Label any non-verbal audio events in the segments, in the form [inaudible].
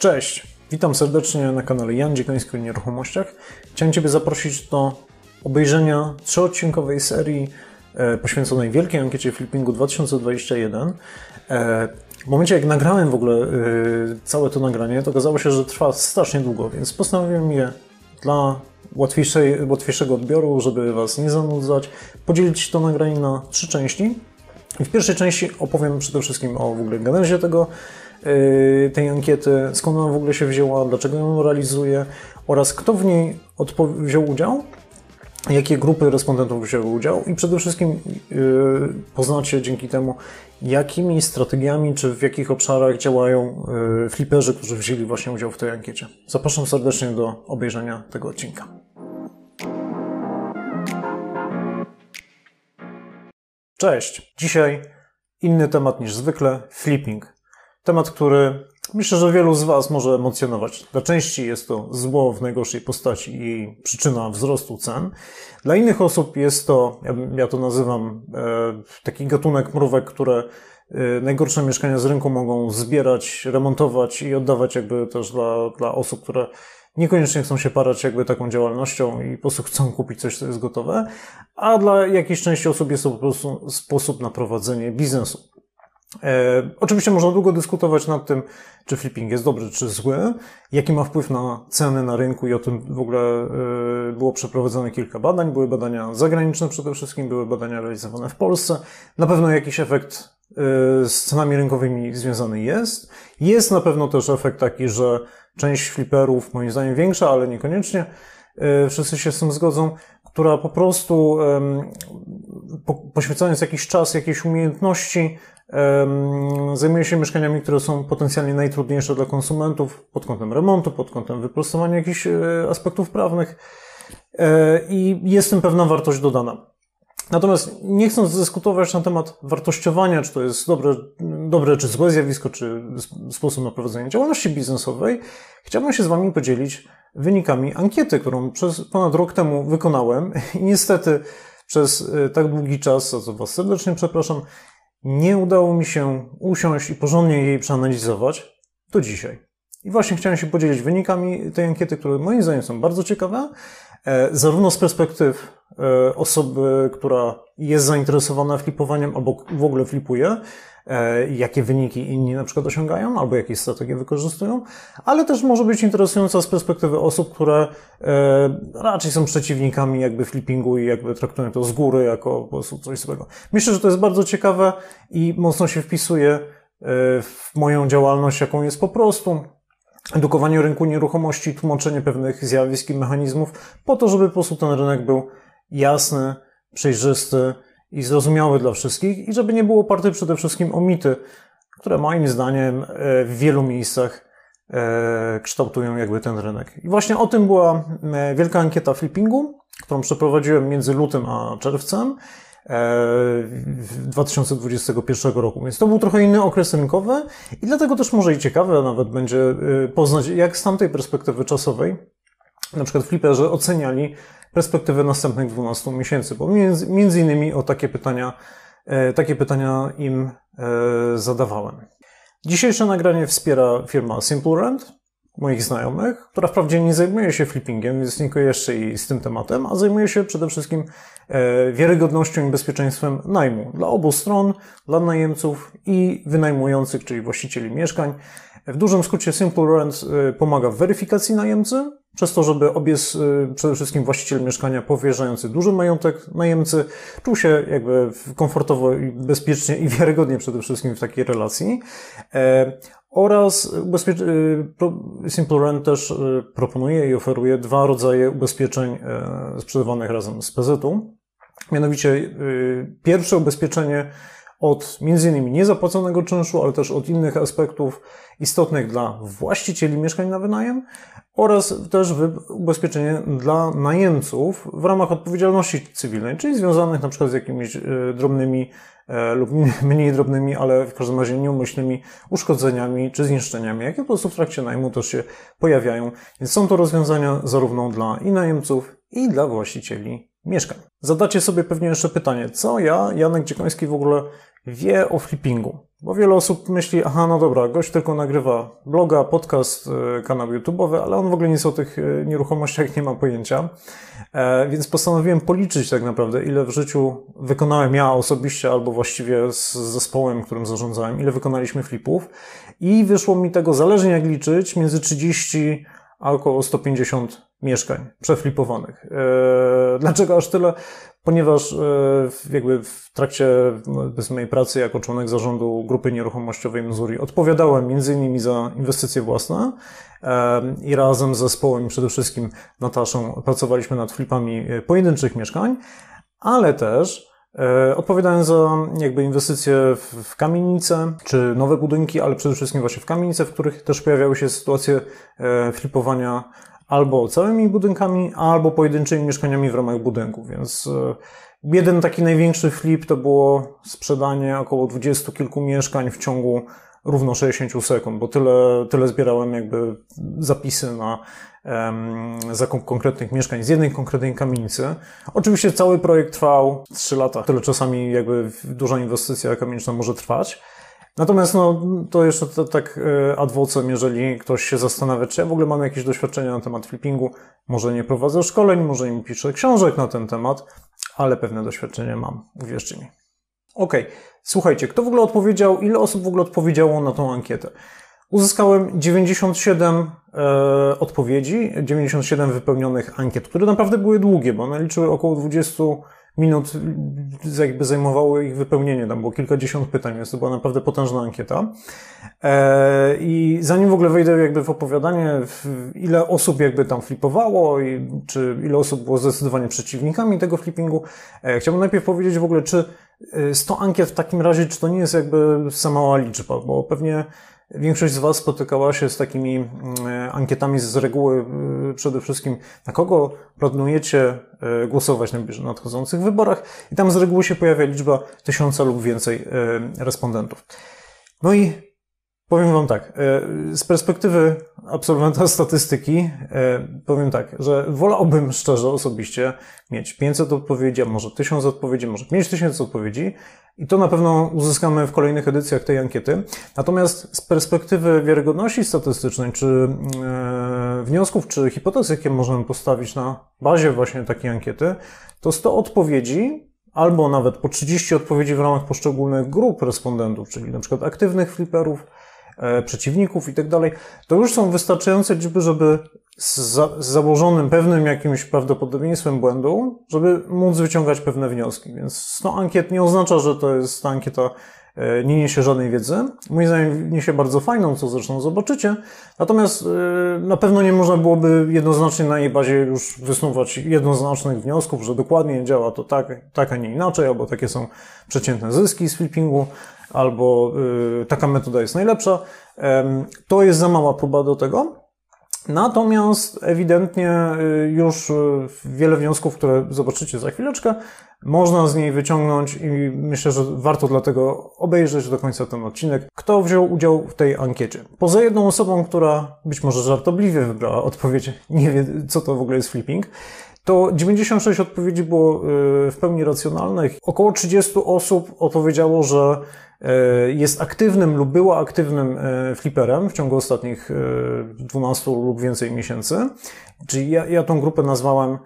Cześć, witam serdecznie na kanale Jan Dziekoński o nieruchomościach. Chciałem Ciebie zaprosić do obejrzenia trzyodcinkowej serii e, poświęconej wielkiej ankiecie flippingu 2021. E, w momencie jak nagrałem w ogóle e, całe to nagranie, to okazało się, że trwa strasznie długo, więc postanowiłem je dla łatwiejszego odbioru, żeby Was nie zanudzać, podzielić to nagranie na trzy części. W pierwszej części opowiem przede wszystkim o w ogóle genezie tego, tej ankiety, skąd ona w ogóle się wzięła, dlaczego ją realizuje oraz kto w niej wziął udział jakie grupy respondentów wzięły udział i przede wszystkim yy, poznacie dzięki temu, jakimi strategiami czy w jakich obszarach działają yy, fliperzy, którzy wzięli właśnie udział w tej ankiecie. Zapraszam serdecznie do obejrzenia tego odcinka. Cześć! Dzisiaj inny temat niż zwykle flipping. Temat, który Myślę, że wielu z Was może emocjonować. Dla części jest to zło w najgorszej postaci i przyczyna wzrostu cen. Dla innych osób jest to, ja, to nazywam, e, taki gatunek mrówek, które e, najgorsze mieszkania z rynku mogą zbierać, remontować i oddawać jakby też dla, dla osób, które niekoniecznie chcą się parać jakby taką działalnością i po prostu chcą kupić coś, co jest gotowe, a dla jakiejś części osób jest to po prostu sposób na prowadzenie biznesu. E, oczywiście można długo dyskutować nad tym, czy flipping jest dobry, czy zły, jaki ma wpływ na ceny na rynku i o tym w ogóle e, było przeprowadzone kilka badań. Były badania zagraniczne przede wszystkim, były badania realizowane w Polsce. Na pewno jakiś efekt e, z cenami rynkowymi związany jest. Jest na pewno też efekt taki, że część flipperów, moim zdaniem większa, ale niekoniecznie, e, wszyscy się z tym zgodzą, która po prostu poświęcając jakiś czas, jakieś umiejętności, Zajmuje się mieszkaniami, które są potencjalnie najtrudniejsze dla konsumentów pod kątem remontu, pod kątem wyprostowania jakichś e, aspektów prawnych e, i jest tym pewna wartość dodana. Natomiast nie chcąc dyskutować na temat wartościowania, czy to jest dobre, dobre czy złe zjawisko, czy sposób na prowadzenie działalności biznesowej, chciałbym się z Wami podzielić wynikami ankiety, którą przez ponad rok temu wykonałem i niestety przez e, tak długi czas, za co Was serdecznie przepraszam, nie udało mi się usiąść i porządnie jej przeanalizować do dzisiaj. I właśnie chciałem się podzielić wynikami tej ankiety, które moim zdaniem są bardzo ciekawe, e, zarówno z perspektyw e, osoby, która jest zainteresowana flipowaniem albo w ogóle flipuje, E, jakie wyniki inni na przykład osiągają, albo jakie strategie wykorzystują, ale też może być interesująca z perspektywy osób, które raczej są przeciwnikami jakby flippingu i jakby traktują to z góry jako po prostu coś złego. Myślę, że to jest bardzo ciekawe i mocno się wpisuje w moją działalność, jaką jest po prostu edukowanie rynku nieruchomości, tłumaczenie pewnych zjawisk i mechanizmów, po to, żeby po prostu ten rynek był jasny, przejrzysty, i zrozumiały dla wszystkich i żeby nie było oparty przede wszystkim o mity, które moim zdaniem e, w wielu miejscach e, kształtują jakby ten rynek. I właśnie o tym była e, wielka ankieta flippingu, którą przeprowadziłem między lutym a czerwcem 2021 roku. Więc to był trochę inny okres rynkowy i dlatego też może i ciekawe nawet będzie poznać, jak z tamtej perspektywy czasowej na przykład fliperzy oceniali perspektywę następnych 12 miesięcy, bo między, między innymi o takie pytania, e, takie pytania im e, zadawałem. Dzisiejsze nagranie wspiera firma Simple Rent, moich znajomych, która wprawdzie nie zajmuje się flippingiem, więc nie kojarzy jej z tym tematem, a zajmuje się przede wszystkim e, wiarygodnością i bezpieczeństwem najmu dla obu stron, dla najemców i wynajmujących, czyli właścicieli mieszkań. W dużym skrócie Simple Rent pomaga w weryfikacji najemcy, przez to, żeby obie, przede wszystkim właściciel mieszkania powierzający duży majątek najemcy czuł się jakby komfortowo i bezpiecznie i wiarygodnie przede wszystkim w takiej relacji. E, oraz Simple Rent też proponuje i oferuje dwa rodzaje ubezpieczeń sprzedawanych razem z PZ-u. Mianowicie pierwsze ubezpieczenie od innymi niezapłaconego czynszu, ale też od innych aspektów istotnych dla właścicieli mieszkań na wynajem oraz też ubezpieczenie dla najemców w ramach odpowiedzialności cywilnej, czyli związanych na przykład z jakimiś e, drobnymi e, lub [laughs] mniej drobnymi, ale w każdym razie nieumyślnymi uszkodzeniami czy zniszczeniami, jakie po prostu w trakcie najmu też się pojawiają. Więc są to rozwiązania zarówno dla i najemców, i dla właścicieli mieszkań. Zadacie sobie pewnie jeszcze pytanie, co ja, Janek Dziekoński, w ogóle wie o flippingu. Bo wiele osób myśli, aha, no dobra, gość tylko nagrywa bloga, podcast, e, kanał YouTube'owy, ale on w ogóle nic o tych e, nieruchomościach nie ma pojęcia. E, więc postanowiłem policzyć tak naprawdę, ile w życiu wykonałem ja osobiście, albo właściwie z zespołem, którym zarządzałem, ile wykonaliśmy flipów. I wyszło mi tego, zależnie jak liczyć, między 30 a około 150 mieszkań przeflipowanych. Dlaczego aż tyle? ponieważ e, jakby w trakcie mojej pracy jako członek zarządu grupy nieruchomościowej Missouri odpowiadałem między innymi za inwestycje własne e, i razem z zespołem, przede wszystkim Nataszą, pracowaliśmy nad flipami e, pojedynczych mieszkań, ale też Odpowiadałem za jakby inwestycje w kamienice, czy nowe budynki, ale przede wszystkim właśnie w kamienice, w których też pojawiały się sytuacje flipowania albo całymi budynkami, albo pojedynczymi mieszkaniami w ramach budynku, więc e, jeden taki największy flip to było sprzedanie około dwudziestu kilku mieszkań w ciągu równo 60 sekund, bo tyle, tyle zbierałem jakby zapisy na zakup konkretnych mieszkań z jednej konkretnej kamienicy. Oczywiście cały projekt trwał 3 lata, tyle czasami jakby duża inwestycja kamieniczna może trwać. Natomiast no, to jeszcze to, tak e, ad vocem, jeżeli ktoś się zastanawia, czy ja w ogóle mam jakieś doświadczenia na temat flippingu, może nie prowadzę szkoleń, może nie piszę książek na ten temat, ale pewne doświadczenie mam, uwierzcie mi. Ok, słuchajcie, kto w ogóle odpowiedział, ile osób w ogóle odpowiedziało na tą ankietę? Uzyskałem 97 e, odpowiedzi, 97 wypełnionych ankiet, które naprawdę były długie, bo one liczyły około 20 minut jakby zajmowało ich wypełnienie, tam było kilkadziesiąt pytań, więc to była naprawdę potężna ankieta. E, I zanim w ogóle wejdę jakby w opowiadanie, ile osób jakby tam flipowało i czy ile osób było zdecydowanie przeciwnikami tego flippingu, e, chciałbym najpierw powiedzieć w ogóle, czy 100 e, ankiet w takim razie, czy to nie jest jakby sama mała liczba, bo pewnie Większość z Was spotykała się z takimi mm, e, ankietami z reguły e, przede wszystkim, na kogo planujecie e, głosować na nadchodzących wyborach i tam z reguły się pojawia liczba tysiąca lub więcej respondentów. No i powiem Wam tak, z perspektywy absolwenta statystyki powiem tak, że wolałbym szczerze osobiście mieć 500 odpowiedzi, a może 1000 odpowiedzi, może 5000 odpowiedzi, i to na pewno uzyskamy w kolejnych edycjach tej ankiety. Natomiast z perspektywy wiarygodności statystycznej, czy e, wniosków, czy hipotez, jakie możemy postawić na bazie właśnie takiej ankiety, to 100 odpowiedzi, albo nawet po 30 odpowiedzi w ramach poszczególnych grup respondentów, czyli na przykład aktywnych fliperów, e, przeciwników i tak dalej, to już są wystarczające liczby, żeby z, za, z założonym pewnym jakimś prawdopodobieństwem błędu, żeby móc wyciągać pewne wnioski. Więc 100 ankiet nie oznacza, że to jest ta ankieta e, nie niesie żadnej wiedzy. Moim zdaniem niesie bardzo fajną, co zresztą zobaczycie. Natomiast e, na pewno nie można byłoby jednoznacznie na jej bazie już wysnuwać jednoznacznych wniosków, że dokładnie działa to tak, tak a nie inaczej, albo takie są przeciętne zyski z flippingu, albo e, taka metoda jest najlepsza. To jest za mała próba do tego. Natomiast ewidentnie y, już y, wiele wniosków, które zobaczycie za chwileczkę, można z niej wyciągnąć i myślę, że warto dlatego obejrzeć do końca ten odcinek, kto wziął udział w tej ankiecie. Poza jedną osobą, która być może żartobliwie wybrała odpowiedź, nie wie co to w ogóle jest flipping, to 96 odpowiedzi było y, w pełni racjonalnych. Około 30 osób odpowiedziało, że jest aktywnym lub była aktywnym e, fliperem w ciągu ostatnich 12 e, lub więcej miesięcy. Czyli ja, ja tą grupę nazwałem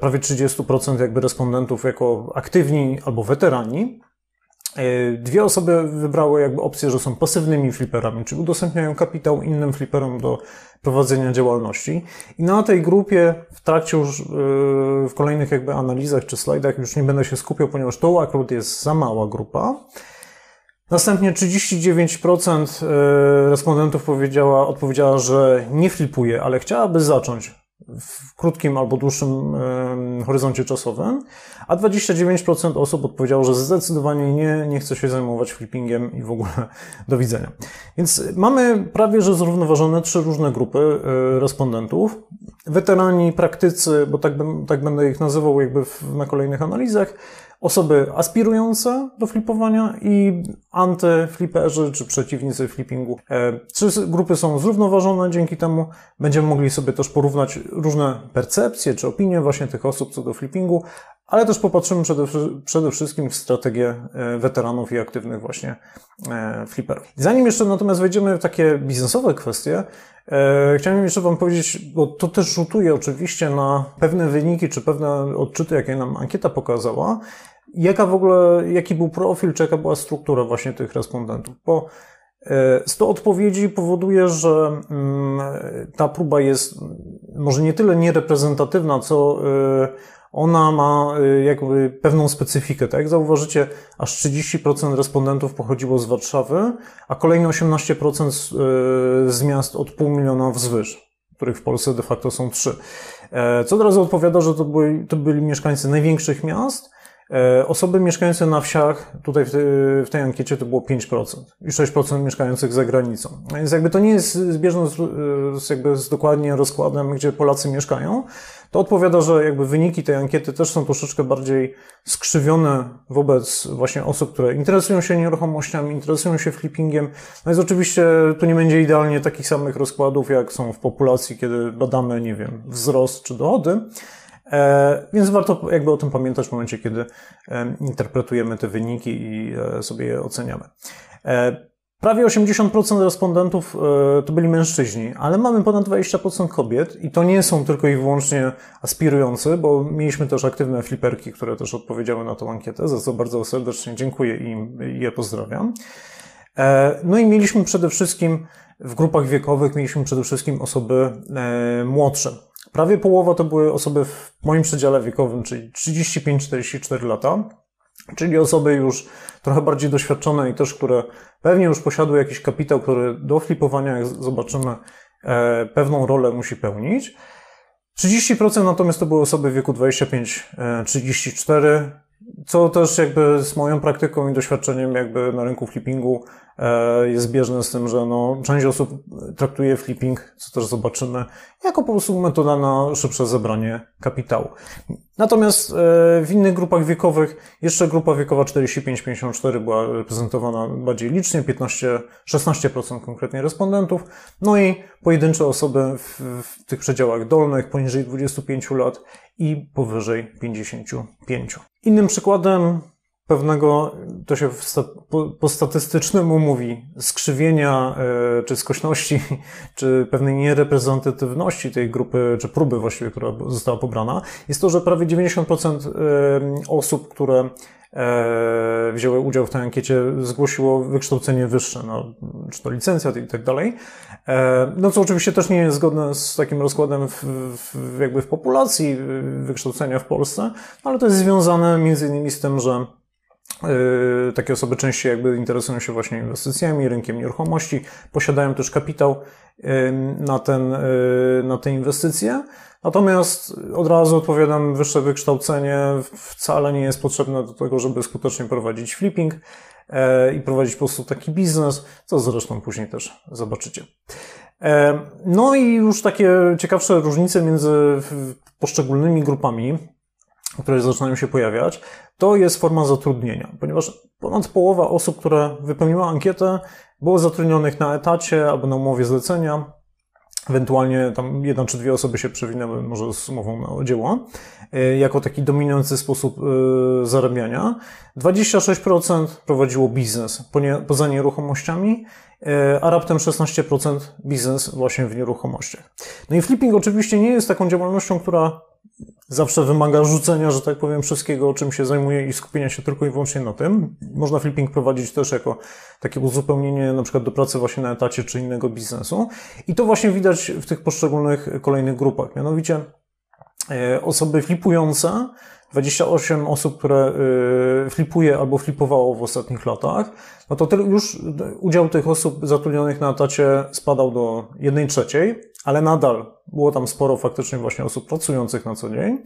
prawie 30% jakby respondentów jako aktywni albo weterani. Dwie osoby wybrały jakby opcję, że są pasywnymi fliperami, czyli udostępniają kapitał innym fliperom do prowadzenia działalności. I na tej grupie w trakcie już w kolejnych jakby analizach czy slajdach już nie będę się skupiał, ponieważ to akurat jest za mała grupa. Następnie 39% e, respondentów powiedziała, odpowiedziała, że nie flipuje, ale chciałaby zacząć w krótkim albo dłuższym horyzoncie czasowym, a 29% osób odpowiedziało, że zdecydowanie nie, nie chce się zajmować flippingiem i w ogóle [laughs] do widzenia. Więc mamy prawie że zrównoważone trzy różne grupy e, respondentów. Weterani, praktycy, bo tak, tak będę ich nazywał jakby na kolejnych analizach, osoby aspirujące do flipowania i antyfliperzy czy przeciwnicy flippingu. E, trzy grupy są zrównoważone, dzięki temu będziemy mogli sobie też porównać różne percepcje czy opinie właśnie tych osób co do flippingu, ale też popatrzymy przede, przede wszystkim w strategię e, weteranów i aktywnych właśnie e, flipperów. Zanim jeszcze natomiast wejdziemy w takie biznesowe kwestie, Chciałem jeszcze Wam powiedzieć, bo to też rzutuje oczywiście na pewne wyniki czy pewne odczyty, jakie nam ankieta pokazała, Jaka w ogóle, jaki był profil, czy jaka była struktura właśnie tych respondentów? Bo 100 e, odpowiedzi powoduje, że mm, ta próba jest może nie tyle niereprezentatywna, co e, ona ma e, jakby pewną specyfikę. Tak jak zauważycie, aż 30% respondentów pochodziło z Warszawy, a kolejne 18% z, miast od pół miliona wzwyż, których w Polsce de facto są trzy. Co od razu odpowiada, że to byli, to byli mieszkańcy największych miast, osoby mieszkające na wsiach, tutaj w, tej ankiecie to było 5% i 6% mieszkających za granicą. Więc jakby to nie jest zbieżne z, z, jakby z dokładnie rozkładem, gdzie Polacy mieszkają. To odpowiada, że jakby wyniki tej ankiety też są troszeczkę bardziej skrzywione wobec właśnie osób, które interesują się nieruchomościami, interesują się flippingiem. No jest oczywiście, tu nie będzie idealnie takich samych rozkładów, jak są w populacji, kiedy badamy, nie wiem, wzrost czy dochody, E, więc warto jakby o tym pamiętać w momencie, kiedy e, interpretujemy te wyniki i e, sobie je oceniamy. Prawie 80% respondentów to byli mężczyźni, ale mamy ponad 20% kobiet i to nie są tylko i wyłącznie aspirujący, bo mieliśmy też aktywne fliperki, które też odpowiedziały na tą ankietę, za co bardzo serdecznie dziękuję i je pozdrawiam. No i mieliśmy przede wszystkim w grupach wiekowych, mieliśmy przede wszystkim osoby młodsze. Prawie połowa to były osoby w moim przedziale wiekowym, czyli 35-44 lata, czyli osoby już trochę bardziej doświadczone i też, które pewnie już posiadły jakiś kapitał, który do flipowania, jak zobaczymy, e, pewną rolę musi pełnić. 30% natomiast to były osoby w wieku 25-34, co też jakby z moją praktyką i doświadczeniem jakby na rynku flippingu e, jest zbieżne z tym, że no, część osób traktuje flipping, co też zobaczymy, jako po prostu metoda na szybsze zebranie kapitału. Natomiast e, w innych grupach wiekowych, jeszcze grupa wiekowa 45-54 była reprezentowana bardziej licznie, 15, 16% konkretnie respondentów, no i pojedyncze osoby w, w tych przedziałach dolnych poniżej 25 lat i powyżej 55. Innym przykładem składem pewnego, to się po, statystycznemu mówi, skrzywienia e, czy skośności, [laughs] czy pewnej niereprezentatywności tej grupy, czy próby właściwie, która została pobrana, jest to, że prawie 90% osób, które e, wzięły udział w tej ankiecie, zgłosiło wykształcenie wyższe, no, czy to licencjat i tak dalej. E, no co oczywiście też nie jest zgodne z takim rozkładem w, w, jakby w populacji wykształcenia w Polsce, ale to jest związane między innymi z tym, że takie osoby częściej jakby interesują się właśnie inwestycjami, rynkiem nieruchomości, posiadają też kapitał na, ten, yy, na te inwestycje. Natomiast od razu odpowiadam, wyższe wykształcenie wcale nie jest potrzebne do tego, żeby skutecznie prowadzić flipping yy, i prowadzić po prostu taki biznes, co zresztą później też zobaczycie. No i już takie ciekawsze różnice między poszczególnymi grupami które zaczynają się pojawiać, to jest forma zatrudnienia, ponieważ ponad połowa osób, które wypełniła ankietę, było zatrudnionych na etacie albo na umowie zlecenia. Ewentualnie tam jedna czy dwie osoby się przewinęły może z umową na dzieło, e, jako taki dominujący sposób e, zarabiania. 26% prowadziło biznes poza nieruchomościami, e, a raptem 16% biznes właśnie w nieruchomościach. No i flipping oczywiście nie jest taką działalnością, która zawsze wymaga rzucenia, że tak powiem, wszystkiego, czym się zajmuje i skupienia się tylko i wyłącznie na tym. Można flipping prowadzić też jako takie uzupełnienie na przykład do pracy właśnie na etacie czy innego biznesu. I to właśnie widać w tych poszczególnych kolejnych grupach. Mianowicie e, osoby flipujące, 28 osób, które y, flipuje albo flipowało w ostatnich latach, no to już udział tych osób zatrudnionych na etacie spadał do 1 trzeciej, ale nadal było tam sporo faktycznie właśnie osób pracujących na co dzień.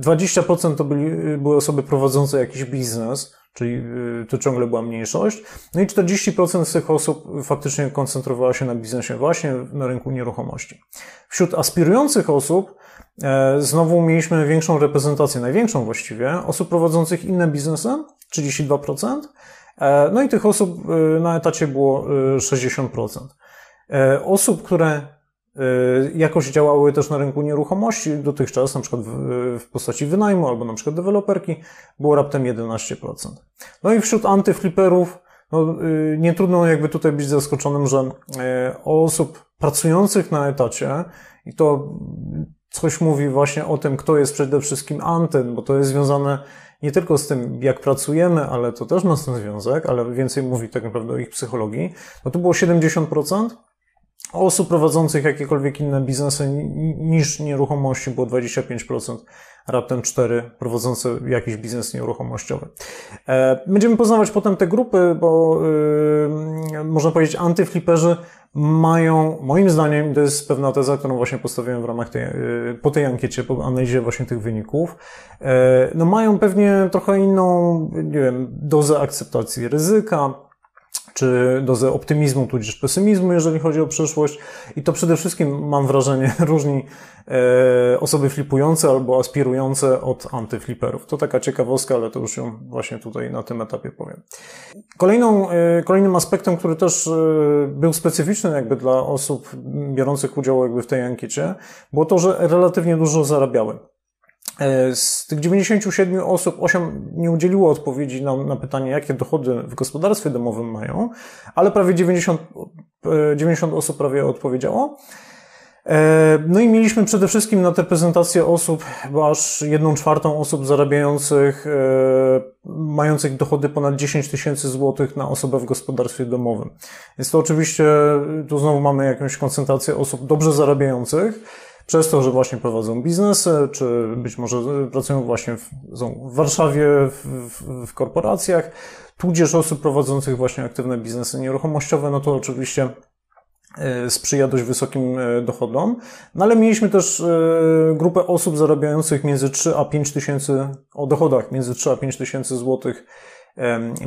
20% e, to byli, były osoby prowadzące jakiś biznes, czyli y, to ciągle była mniejszość. No i 40% z tych osób faktycznie koncentrowała się na biznesie właśnie na rynku nieruchomości. Wśród aspirujących osób znowu mieliśmy większą reprezentację, największą właściwie, osób prowadzących inne biznesy, 32%, e, no i tych osób y, na etacie było 60%. Y, osób, które jakoś działały też na rynku nieruchomości dotychczas, na przykład w, postaci wynajmu albo na przykład deweloperki, było raptem 11%. No i wśród antyfliperów, no, nie trudno jakby tutaj być zaskoczonym, że osób pracujących na etacie i to coś mówi właśnie o tym, kto jest przede wszystkim antyn, bo to jest związane nie tylko z tym, jak pracujemy, ale to też ma z tym związek, ale więcej mówi tak naprawdę o ich psychologii. No to było 70%, osób prowadzących jakiekolwiek inne biznesy niż nieruchomości było 25%, raptem 4 prowadzące jakiś biznes nieruchomościowy. E, będziemy poznawać potem te grupy, bo yy, można powiedzieć antyfliperzy mają, moim zdaniem, to jest pewna teza, którą właśnie postawiłem w ramach tej, yy, po tej ankiecie, po analizie właśnie tych wyników, yy, no mają pewnie trochę inną, nie wiem, dozę akceptacji ryzyka, czy dozę optymizmu, tudzież pesymizmu, jeżeli chodzi o przyszłość. I to przede wszystkim, mam wrażenie, [laughs] różni e, osoby flipujące albo aspirujące od antyfliperów. To taka ciekawostka, ale to już ją właśnie tutaj na tym etapie powiem. Kolejną, e, kolejnym aspektem, który też e, był specyficzny jakby dla osób biorących udział jakby w tej ankiecie, było to, że relatywnie dużo zarabiały. E, z tych 97 osób 8 nie udzieliło odpowiedzi na, na, pytanie, jakie dochody w gospodarstwie domowym mają, ale prawie 90, 90 e, osób prawie odpowiedziało. E, no i mieliśmy przede wszystkim na tę prezentację osób, bo aż jedną czwartą osób zarabiających, mających dochody ponad 10 tysięcy złotych na osobę w gospodarstwie domowym. Jest to oczywiście, tu znowu mamy jakąś koncentrację osób dobrze zarabiających, przez to, że właśnie prowadzą biznesy, czy być może pracują właśnie w, w Warszawie, w, w, w korporacjach, tudzież osób prowadzących właśnie aktywne biznesy nieruchomościowe, no to oczywiście e, sprzyja dość wysokim e, dochodom. No ale mieliśmy też e, grupę osób zarabiających między 3 a 5 tysięcy, o dochodach między 3 a 5 tysięcy złotych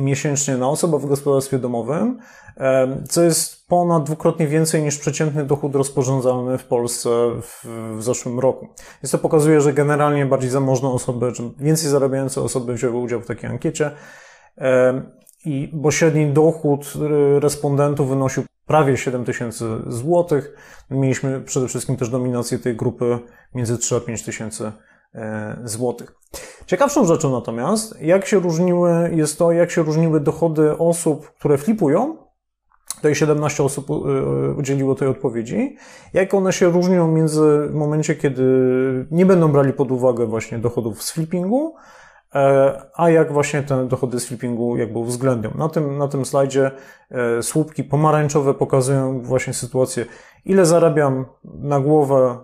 miesięcznie na osobę w gospodarstwie domowym, co jest ponad dwukrotnie więcej niż przeciętny dochód rozporządzalny w Polsce w, w zeszłym roku. Więc to pokazuje, że generalnie bardziej zamożne osoby, czy więcej zarabiające osoby wzięły udział w takiej ankiecie. I bo średni dochód y, respondentów wynosił prawie 7 tysięcy złotych. Mieliśmy przede wszystkim też dominację tej grupy między 3 a 5 tysięcy złotych. Ciekawszą rzeczą natomiast, jak się różniły, jest to, jak się różniły dochody osób, które flipują, tutaj 17 osób y, udzieliło tej odpowiedzi, jak one się różnią między w momencie, kiedy nie będą brali pod uwagę właśnie dochodów z flippingu, e, a jak właśnie te dochody z flippingu jakby uwzględnią. Na tym, na tym slajdzie e, słupki pomarańczowe pokazują właśnie sytuację, ile zarabiam na głowę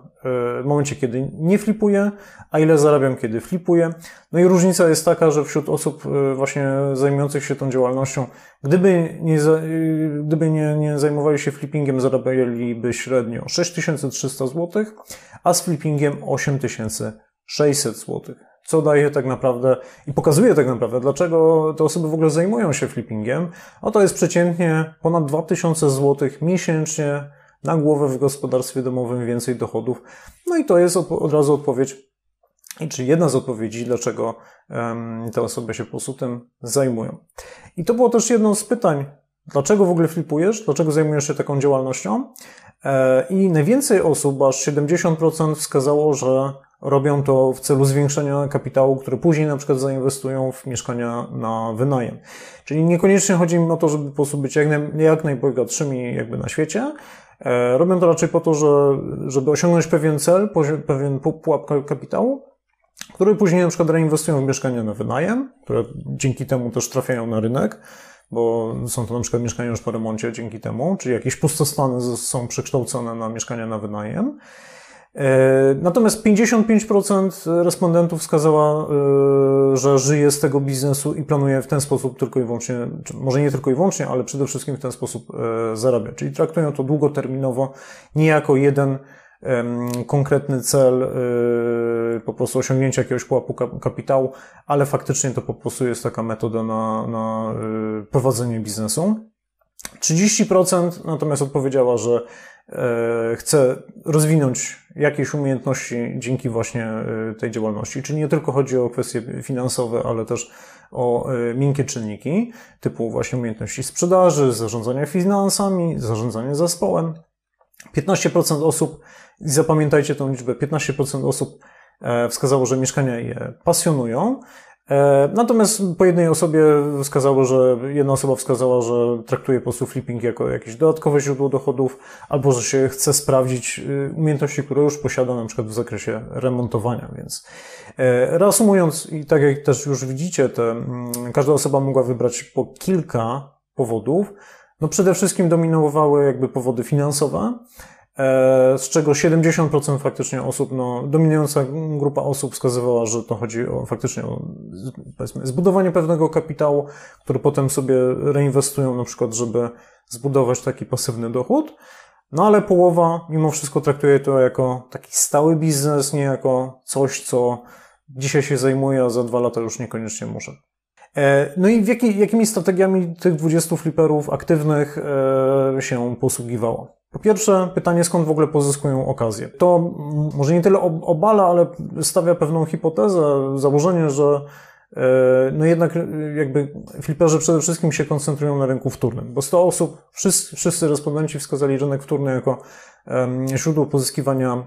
w momencie, kiedy nie flipuję, a ile zarabiam, kiedy flipuję. No i różnica jest taka, że wśród osób e, właśnie zajmujących się tą działalnością, gdyby nie, e, gdyby nie, nie zajmowali się flippingiem, zarabialiby średnio 6300 zł, a z flippingiem 8600 zł. Co daje tak naprawdę i pokazuje tak naprawdę, dlaczego te osoby w ogóle zajmują się flippingiem. A to jest przeciętnie ponad 2000 zł miesięcznie na głowę w gospodarstwie domowym więcej dochodów. No i to jest od razu odpowiedź, czy jedna z odpowiedzi, dlaczego te osoby się po prostu tym zajmują. I to było też jedno z pytań, dlaczego w ogóle flipujesz, dlaczego zajmujesz się taką działalnością. E, I najwięcej osób, aż 70% wskazało, że robią to w celu zwiększenia kapitału, który później na przykład zainwestują w mieszkania na wynajem. Czyli niekoniecznie chodzi im o to, żeby po prostu być jak, naj, jak najbogatszymi jakby na świecie, E, robią to raczej po to, że, żeby osiągnąć pewien cel, pewien pułap kapitału, który później na przykład reinwestują w mieszkania na wynajem, które dzięki temu też trafiają na rynek, bo są to na przykład mieszkania już po remoncie dzięki temu, czyli jakieś pustostany są przekształcone na mieszkania na wynajem. E, natomiast 55% respondentów wskazała, e, że żyje z tego biznesu i planuje w ten sposób tylko i wyłącznie, może nie tylko i wyłącznie, ale przede wszystkim w ten sposób e, zarabiać. Czyli traktują to długoterminowo, nie jako jeden konkretny cel po prostu osiągnięcia jakiegoś pułapu kapitału, ale faktycznie to po prostu jest taka metoda na, na prowadzenie biznesu. 30% natomiast odpowiedziała, że E, chce rozwinąć jakieś umiejętności dzięki właśnie e, tej działalności. Czyli nie tylko chodzi o kwestie finansowe, ale też o e, miękkie czynniki, typu właśnie umiejętności sprzedaży, zarządzania finansami, zarządzania zespołem. 15% osób, i zapamiętajcie tę liczbę, 15% osób wskazało, że mieszkania je pasjonują, E, natomiast po jednej osobie wskazało, że jedna osoba wskazała, że traktuje po prostu flipping jako jakieś dodatkowe źródło dochodów, albo że się chce sprawdzić y, umiejętności, które już posiada na przykład w zakresie remontowania. Więc e, reasumując, i tak jak też już widzicie, te, mm, każda osoba mogła wybrać po kilka powodów. No przede wszystkim dominowały jakby powody finansowe, E, z czego 70% faktycznie osób, no, dominująca grupa osób wskazywała, że to chodzi o faktycznie o powiedzmy, zbudowanie pewnego kapitału, który potem sobie reinwestują na przykład, żeby zbudować taki pasywny dochód. No ale połowa mimo wszystko traktuje to jako taki stały biznes, nie jako coś, co dzisiaj się zajmuje, a za dwa lata już niekoniecznie może. E, no i jaki, jakimi strategiami tych 20 fliperów aktywnych e, się posługiwało? Po pierwsze, pytanie, skąd w ogóle pozyskują okazję. To może nie tyle obala, ale stawia pewną hipotezę, założenie, że e, no jednak jakby fliperzy przede wszystkim się koncentrują na rynku wtórnym, bo 100 osób, wszyscy, wszyscy respondenci wskazali rynek wtórny jako źródło pozyskiwania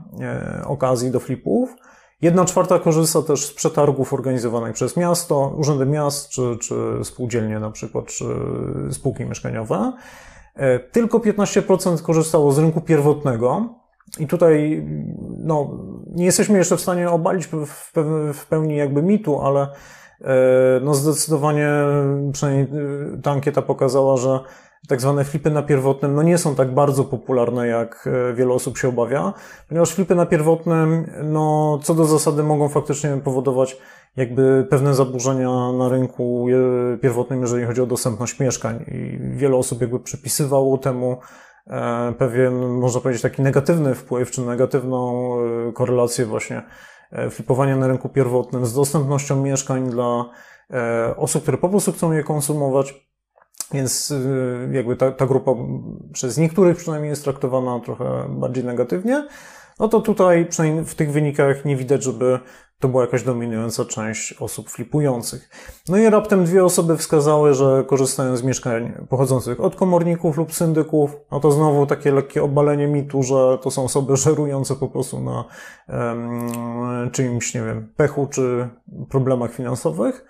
okazji do flipów. Jedna czwarta korzysta też z przetargów organizowanych przez miasto, urzędy miast, czy, czy spółdzielnie na przykład, czy spółki mieszkaniowe. E, tylko 15% korzystało z rynku pierwotnego. I tutaj, no, nie jesteśmy jeszcze w stanie obalić w, pełni jakby mitu, ale e, no zdecydowanie, przynajmniej e, ta ankieta pokazała, że tak zwane flipy na pierwotnym no nie są tak bardzo popularne, jak e, wiele osób się obawia, ponieważ flipy na pierwotnym, no co do zasady mogą faktycznie powodować jakby pewne zaburzenia na rynku e, pierwotnym, jeżeli chodzi o dostępność mieszkań. I wiele osób jakby przypisywało temu e, pewien, można powiedzieć, taki negatywny wpływ, czy negatywną korelację właśnie flipowania na rynku pierwotnym z dostępnością mieszkań dla osób, które po prostu chcą je konsumować, więc y, jakby ta, ta grupa przez niektórych przynajmniej jest traktowana trochę bardziej negatywnie. No to tutaj przynajmniej w tych wynikach nie widać, żeby to była jakaś dominująca część osób flipujących. No i raptem dwie osoby wskazały, że korzystają z mieszkań pochodzących od komorników lub syndyków. No to znowu takie lekkie obalenie mitu, że to są osoby żerujące po prostu na um, czyimś, nie wiem, pechu czy problemach finansowych.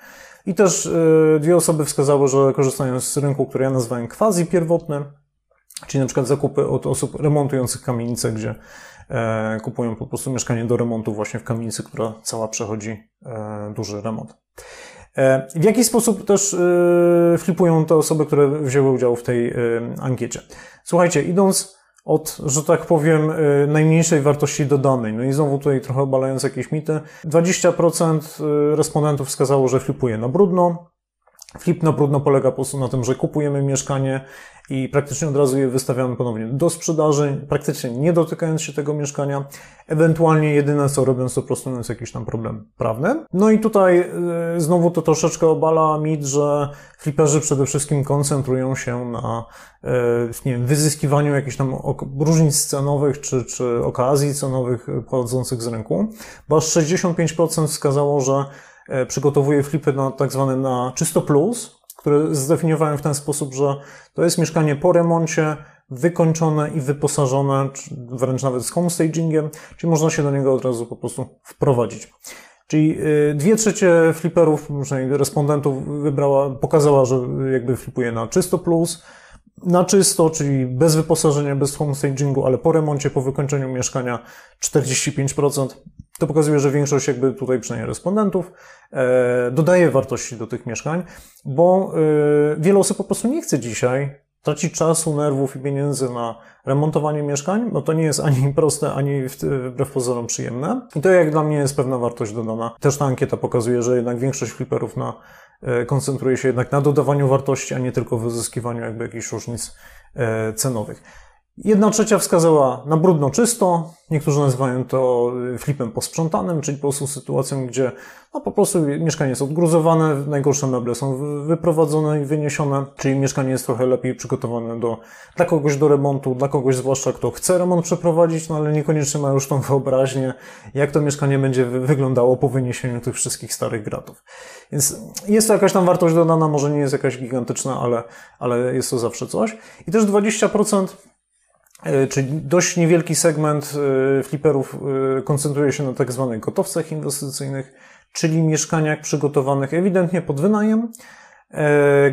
I też e, dwie osoby wskazały, że korzystają z rynku, który ja nazwałem quasi pierwotny, czyli na przykład zakupy od osób remontujących kamienice, gdzie e, kupują po prostu mieszkanie do remontu właśnie w kamienicy, która cała przechodzi e, duży remont. W jaki sposób też flipują te osoby, które wzięły udział w tej ankiecie? Słuchajcie, idąc od, że tak powiem, y, najmniejszej wartości dodanej. No i znowu tutaj trochę obalając jakieś mity. 20% y, respondentów wskazało, że flipuje na brudno. Flip na brudno polega po prostu na tym, że kupujemy mieszkanie i praktycznie od razu je wystawiamy ponownie do sprzedaży, praktycznie nie dotykając się tego mieszkania. Ewentualnie jedyne co robiąc to po prostu jest jakiś tam problem prawny. No i tutaj yy, znowu to troszeczkę obala mit, że fliperzy przede wszystkim koncentrują się na yy, nie wiem, wyzyskiwaniu jakichś tam różnic cenowych czy, czy okazji cenowych pochodzących z rynku, bo aż 65% wskazało, że yy, przygotowuje flipy na tak zwane na czysto plus, które zdefiniowałem w ten sposób, że to jest mieszkanie po remoncie, wykończone i wyposażone, wręcz nawet z homestagingiem, czyli można się do niego od razu po prostu wprowadzić. Czyli y, dwie trzecie fliperów, przynajmniej respondentów wybrała, pokazała, że jakby flipuje na czysto plus. Na czysto, czyli bez wyposażenia, bez homestagingu, ale po remoncie, po wykończeniu mieszkania 45%. To pokazuje, że większość jakby tutaj przynajmniej respondentów e, dodaje wartości do tych mieszkań, bo e, wiele osób po prostu nie chce dzisiaj tracić czasu, nerwów i pieniędzy na remontowanie mieszkań, bo to nie jest ani proste, ani wbrew pozorom przyjemne. I to jak dla mnie jest pewna wartość dodana. Też ta ankieta pokazuje, że jednak większość fliperów na, koncentruje się jednak na dodawaniu wartości, a nie tylko wyzyskiwaniu jakby jakichś różnic e, cenowych. Jedna trzecia wskazała na brudno czysto. Niektórzy nazywają to flipem posprzątanym, czyli po prostu sytuacją, gdzie no, po prostu mieszkanie jest odgruzowane, najgorsze meble są wyprowadzone i wyniesione, czyli mieszkanie jest trochę lepiej przygotowane do, dla kogoś do remontu, dla kogoś zwłaszcza, kto chce remont przeprowadzić, no ale niekoniecznie ma już tą wyobraźnię, jak to mieszkanie będzie wyglądało po wyniesieniu tych wszystkich starych gratów. Więc jest to jakaś tam wartość dodana, może nie jest jakaś gigantyczna, ale, ale jest to zawsze coś. I też 20% E, czyli dość niewielki segment e, fliperów e, koncentruje się na tak zwanych gotowcach inwestycyjnych, czyli mieszkaniach przygotowanych ewidentnie pod wynajem,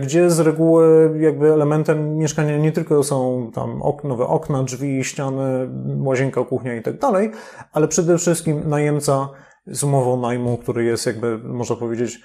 gdzie z reguły jakby elementem mieszkania nie tylko są tam nowe okna, drzwi, ściany, łazienka, kuchnia i tak dalej, ale przede wszystkim najemca z umową najmu, który jest jakby, można powiedzieć,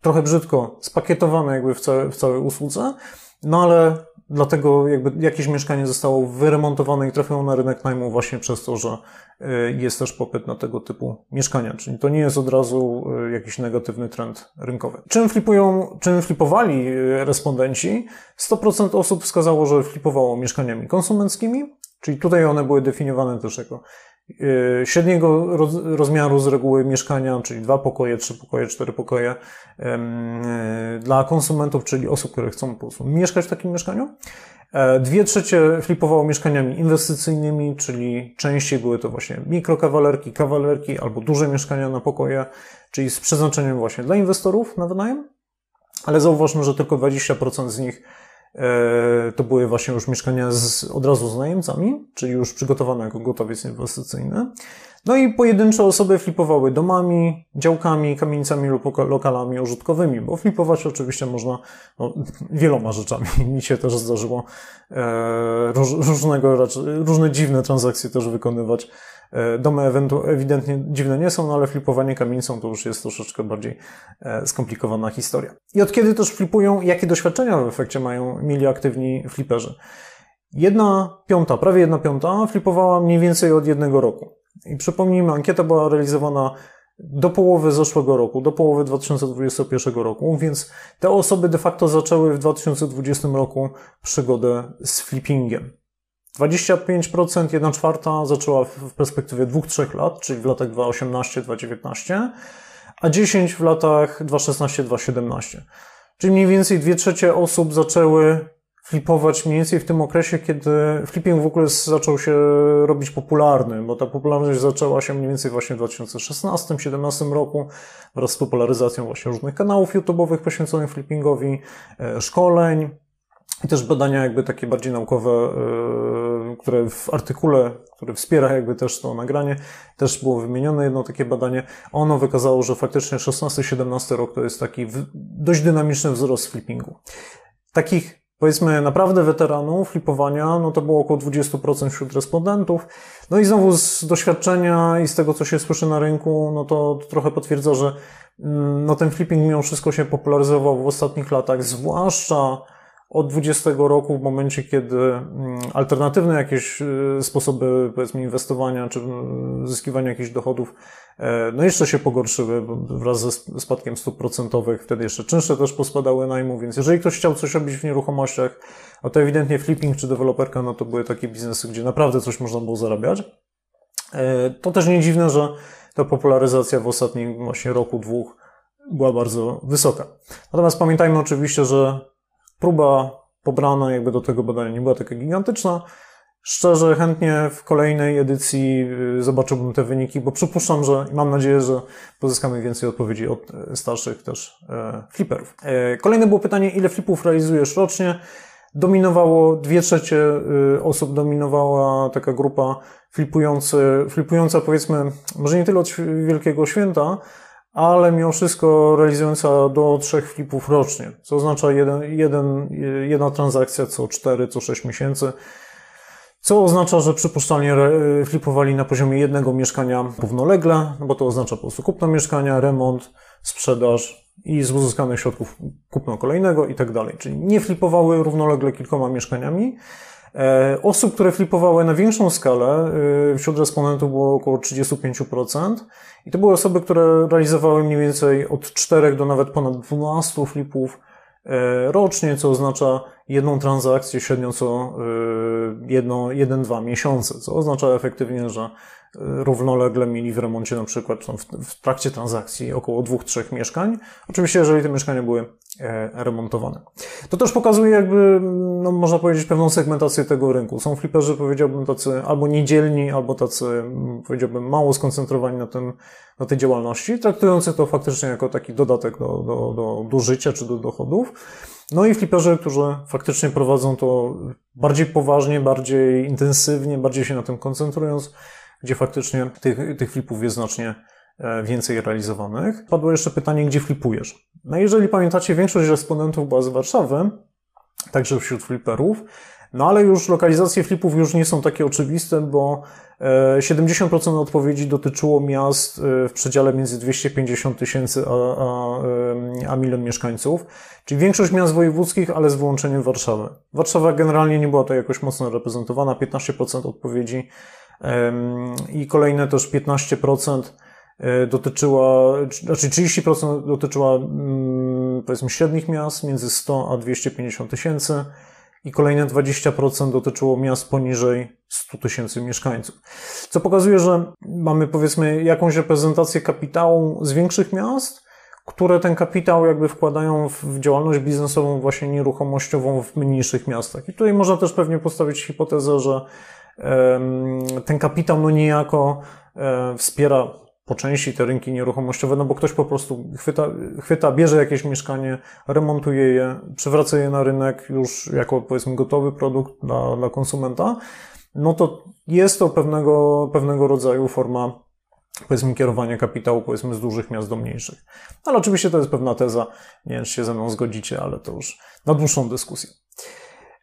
trochę brzydko spakietowany jakby w, w całej usłudze, no ale Dlatego jakby jakieś mieszkanie zostało wyremontowane i trafiło na rynek najmu właśnie przez to, że y, jest też popyt na tego typu mieszkania. Czyli to nie jest od razu y, jakiś negatywny trend rynkowy. Czym flipują, czym flipowali y, respondenci? 100% osób wskazało, że flipowało mieszkaniami konsumenckimi, czyli tutaj one były definiowane też jako średniego rozmiaru z reguły mieszkania, czyli dwa pokoje, trzy pokoje, cztery pokoje e, dla konsumentów, czyli osób, które chcą po prostu mieszkać w takim mieszkaniu. E, dwie trzecie flipowało mieszkaniami inwestycyjnymi, czyli częściej były to właśnie mikrokawalerki, kawalerki albo duże mieszkania na pokoje, czyli z przeznaczeniem właśnie dla inwestorów na wynajem. Ale zauważmy, że tylko 20% z nich E, to były właśnie już mieszkania z, od razu z najemcami, czyli już przygotowane jako gotowiec inwestycyjny. No i pojedyncze osoby flipowały domami, działkami, kamienicami lub lokalami użytkowymi, bo flipować oczywiście można no, wieloma rzeczami. [laughs] Mi się też zdarzyło e, róż, różne dziwne transakcje też wykonywać E, domy ewidentnie dziwne nie są, no ale flipowanie kamienicą to już jest troszeczkę bardziej e, skomplikowana historia. I od kiedy też flipują, jakie doświadczenia w efekcie mają mieli aktywni fliperzy? Jedna piąta, prawie jedna piąta flipowała mniej więcej od jednego roku. I przypomnijmy, ankieta była realizowana do połowy zeszłego roku, do połowy 2021 roku, więc te osoby de facto zaczęły w 2020 roku przygodę z flippingiem. 25%, 1 czwarta zaczęła w perspektywie 2-3 lat, czyli w latach 2018-2019, a 10 w latach 2016-2017. Czyli mniej więcej 2 trzecie osób zaczęły flipować mniej więcej w tym okresie, kiedy flipping w ogóle zaczął się robić popularny, bo ta popularność zaczęła się mniej więcej właśnie w 2016-2017 roku wraz z popularyzacją właśnie różnych kanałów YouTube'owych poświęconych flippingowi, e, szkoleń, i też badania jakby takie bardziej naukowe, yy, które w artykule, który wspiera jakby też to nagranie, też było wymienione jedno takie badanie. Ono wykazało, że faktycznie 16-17 rok to jest taki dość dynamiczny wzrost flippingu. Takich powiedzmy naprawdę weteranów flipowania, no to było około 20% wśród respondentów. No i znowu z doświadczenia i z tego, co się słyszy na rynku, no to, trochę potwierdza, że mm, no ten flipping mimo wszystko się popularyzował w ostatnich latach, zwłaszcza od 20 roku, w momencie, kiedy mm, alternatywne jakieś y, sposoby, powiedzmy, inwestowania czy y, zyskiwania jakichś dochodów, e, no jeszcze się pogorszyły wraz ze spadkiem stóp procentowych, wtedy jeszcze czynsze też pospadały najmu, więc jeżeli ktoś chciał coś robić w nieruchomościach, a to ewidentnie flipping czy deweloperka, no to były takie biznesy, gdzie naprawdę coś można było zarabiać. E, to też nie dziwne, że ta popularyzacja w ostatnim właśnie roku, dwóch była bardzo wysoka. Natomiast pamiętajmy oczywiście, że próba pobrana jakby do tego badania nie była taka gigantyczna. Szczerze, chętnie w kolejnej edycji y, zobaczyłbym te wyniki, bo przypuszczam, że i mam nadzieję, że pozyskamy więcej odpowiedzi od e, starszych też e, fliperów. E, kolejne było pytanie, ile flipów realizujesz rocznie? Dominowało, dwie trzecie y, osób dominowała taka grupa flipujący, flipująca powiedzmy, może nie tyle od Wielkiego Święta, ale mimo wszystko realizująca do trzech flipów rocznie, co oznacza jeden, jeden, jedna transakcja co 4, co 6 miesięcy, co oznacza, że przypuszczalnie flipowali na poziomie jednego mieszkania równolegle, bo to oznacza po prostu kupno mieszkania, remont, sprzedaż i z uzyskanych środków kupno kolejnego i tak dalej. Czyli nie flipowały równolegle kilkoma mieszkaniami, E, osób, które flipowały na większą skalę, e, wśród respondentów było około 35%. I to były osoby, które realizowały mniej więcej od 4 do nawet ponad 12 flipów e, rocznie, co oznacza jedną transakcję średnio co jedno, jeden, dwa miesiące, co oznacza efektywnie, że równolegle mieli w remoncie na przykład w, trakcie transakcji około dwóch, trzech mieszkań. Oczywiście, jeżeli te mieszkania były e, remontowane. To też pokazuje jakby, no, można powiedzieć, pewną segmentację tego rynku. Są fliperzy, powiedziałbym, tacy albo niedzielni, albo tacy, powiedziałbym, mało skoncentrowani na tym, na tej działalności, traktujący to faktycznie jako taki dodatek do, do, do, do życia czy do dochodów. No i fliperzy, którzy faktycznie prowadzą to bardziej poważnie, bardziej intensywnie, bardziej się na tym koncentrując, gdzie faktycznie tych, tych flipów jest znacznie e, więcej realizowanych. Padło jeszcze pytanie, gdzie flipujesz. No jeżeli pamiętacie, większość respondentów była z Warszawy, także wśród fliperów, no ale już lokalizacje flipów już nie są takie oczywiste, bo 70% e, odpowiedzi dotyczyło miast e, w przedziale między 250 tysięcy a, a, a milion mieszkańców, czyli większość miast wojewódzkich, ale z wyłączeniem Warszawy. Warszawa generalnie nie była to jakoś mocno reprezentowana, 15% odpowiedzi i kolejne też 15% e, dotyczyła, znaczy 30% dotyczyła mm, powiedzmy średnich miast między 100 a 250 tysięcy i kolejne 20% dotyczyło miast poniżej 100 tysięcy mieszkańców. Co pokazuje, że mamy powiedzmy jakąś reprezentację kapitału z większych miast, które ten kapitał jakby wkładają w działalność biznesową właśnie nieruchomościową w mniejszych miastach. I tutaj można też pewnie postawić hipotezę, że ten kapitał no niejako e, wspiera po części te rynki nieruchomościowe, no bo ktoś po prostu chwyta, chwyta, bierze jakieś mieszkanie, remontuje je, przywraca je na rynek już jako powiedzmy gotowy produkt dla, dla konsumenta, no to jest to pewnego, pewnego rodzaju forma powiedzmy kierowania kapitału powiedzmy z dużych miast do mniejszych. Ale oczywiście to jest pewna teza, nie wiem czy się ze mną zgodzicie, ale to już na dłuższą dyskusję.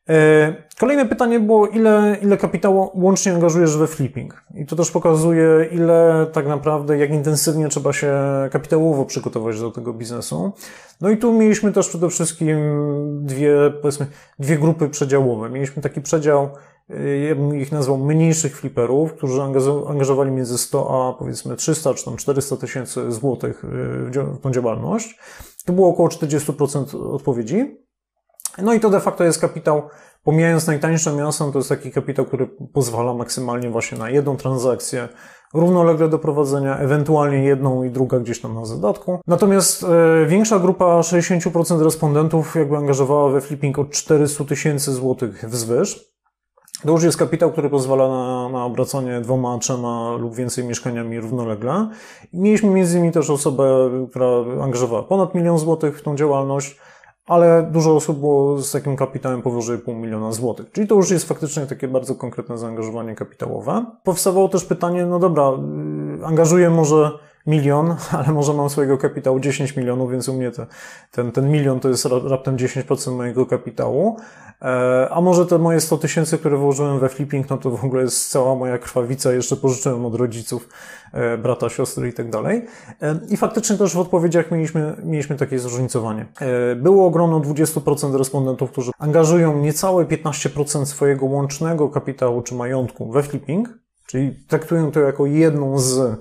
E, kolejne pytanie było, ile, ile kapitału łącznie angażujesz we flipping? I to też pokazuje, ile tak naprawdę, jak intensywnie trzeba się kapitałowo przygotować do tego biznesu. No i tu mieliśmy też przede wszystkim dwie, powiedzmy, dwie grupy przedziałowe. Mieliśmy taki przedział, e, ja bym ich nazwał mniejszych fliperów, którzy angażowali między 100 a powiedzmy 300 czy tam 400 tysięcy złotych e, w tą działalność. To było około 40% odpowiedzi. No i to de facto jest kapitał, pomijając najtańsze miasto, to jest taki kapitał, który pozwala maksymalnie właśnie na jedną transakcję, równolegle do prowadzenia, ewentualnie jedną i druga gdzieś tam na zadatku. Natomiast e, większa grupa, 60% respondentów jakby angażowała we flipping od 400 tysięcy złotych wzwyż. To już jest kapitał, który pozwala na, na obracanie dwoma, trzema lub więcej mieszkaniami równolegle. mieliśmy między innymi też osobę, która angażowała ponad milion złotych w tą działalność, ale dużo osób było z takim kapitałem powyżej pół miliona złotych. Czyli to już jest faktycznie takie bardzo konkretne zaangażowanie kapitałowe. Powstawało też pytanie, no dobra, y, angażuję może milion, [laughs] ale może mam swojego kapitału 10 milionów, więc u mnie te, ten, ten milion to jest raptem 10% mojego kapitału. E, a może te moje 100 tysięcy, które włożyłem we flipping, no to w ogóle jest cała moja krwawica, jeszcze pożyczyłem od rodziców, e, brata, siostry i tak dalej. E, I faktycznie też w odpowiedziach mieliśmy, mieliśmy takie zróżnicowanie. Było grono 20% respondentów, którzy angażują niecałe 15% swojego łącznego kapitału czy majątku we flipping, czyli traktują to jako jedną z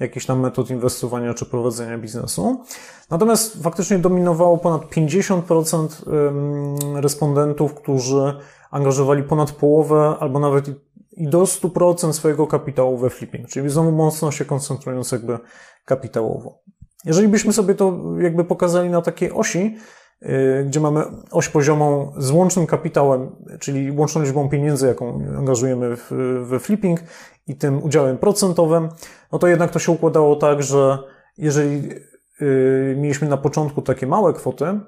jakichś tam metod inwestowania czy prowadzenia biznesu. Natomiast faktycznie dominowało ponad 50% respondentów, którzy angażowali ponad połowę albo nawet i do 100% swojego kapitału we flipping, czyli znowu mocno się koncentrując jakby kapitałowo. Jeżeli byśmy sobie to jakby pokazali na takiej osi, y, gdzie mamy oś poziomą z łącznym kapitałem, czyli łączną liczbą pieniędzy, jaką angażujemy we flipping i tym udziałem procentowym, no to jednak to się układało tak, że jeżeli yy, mieliśmy na początku takie małe kwoty,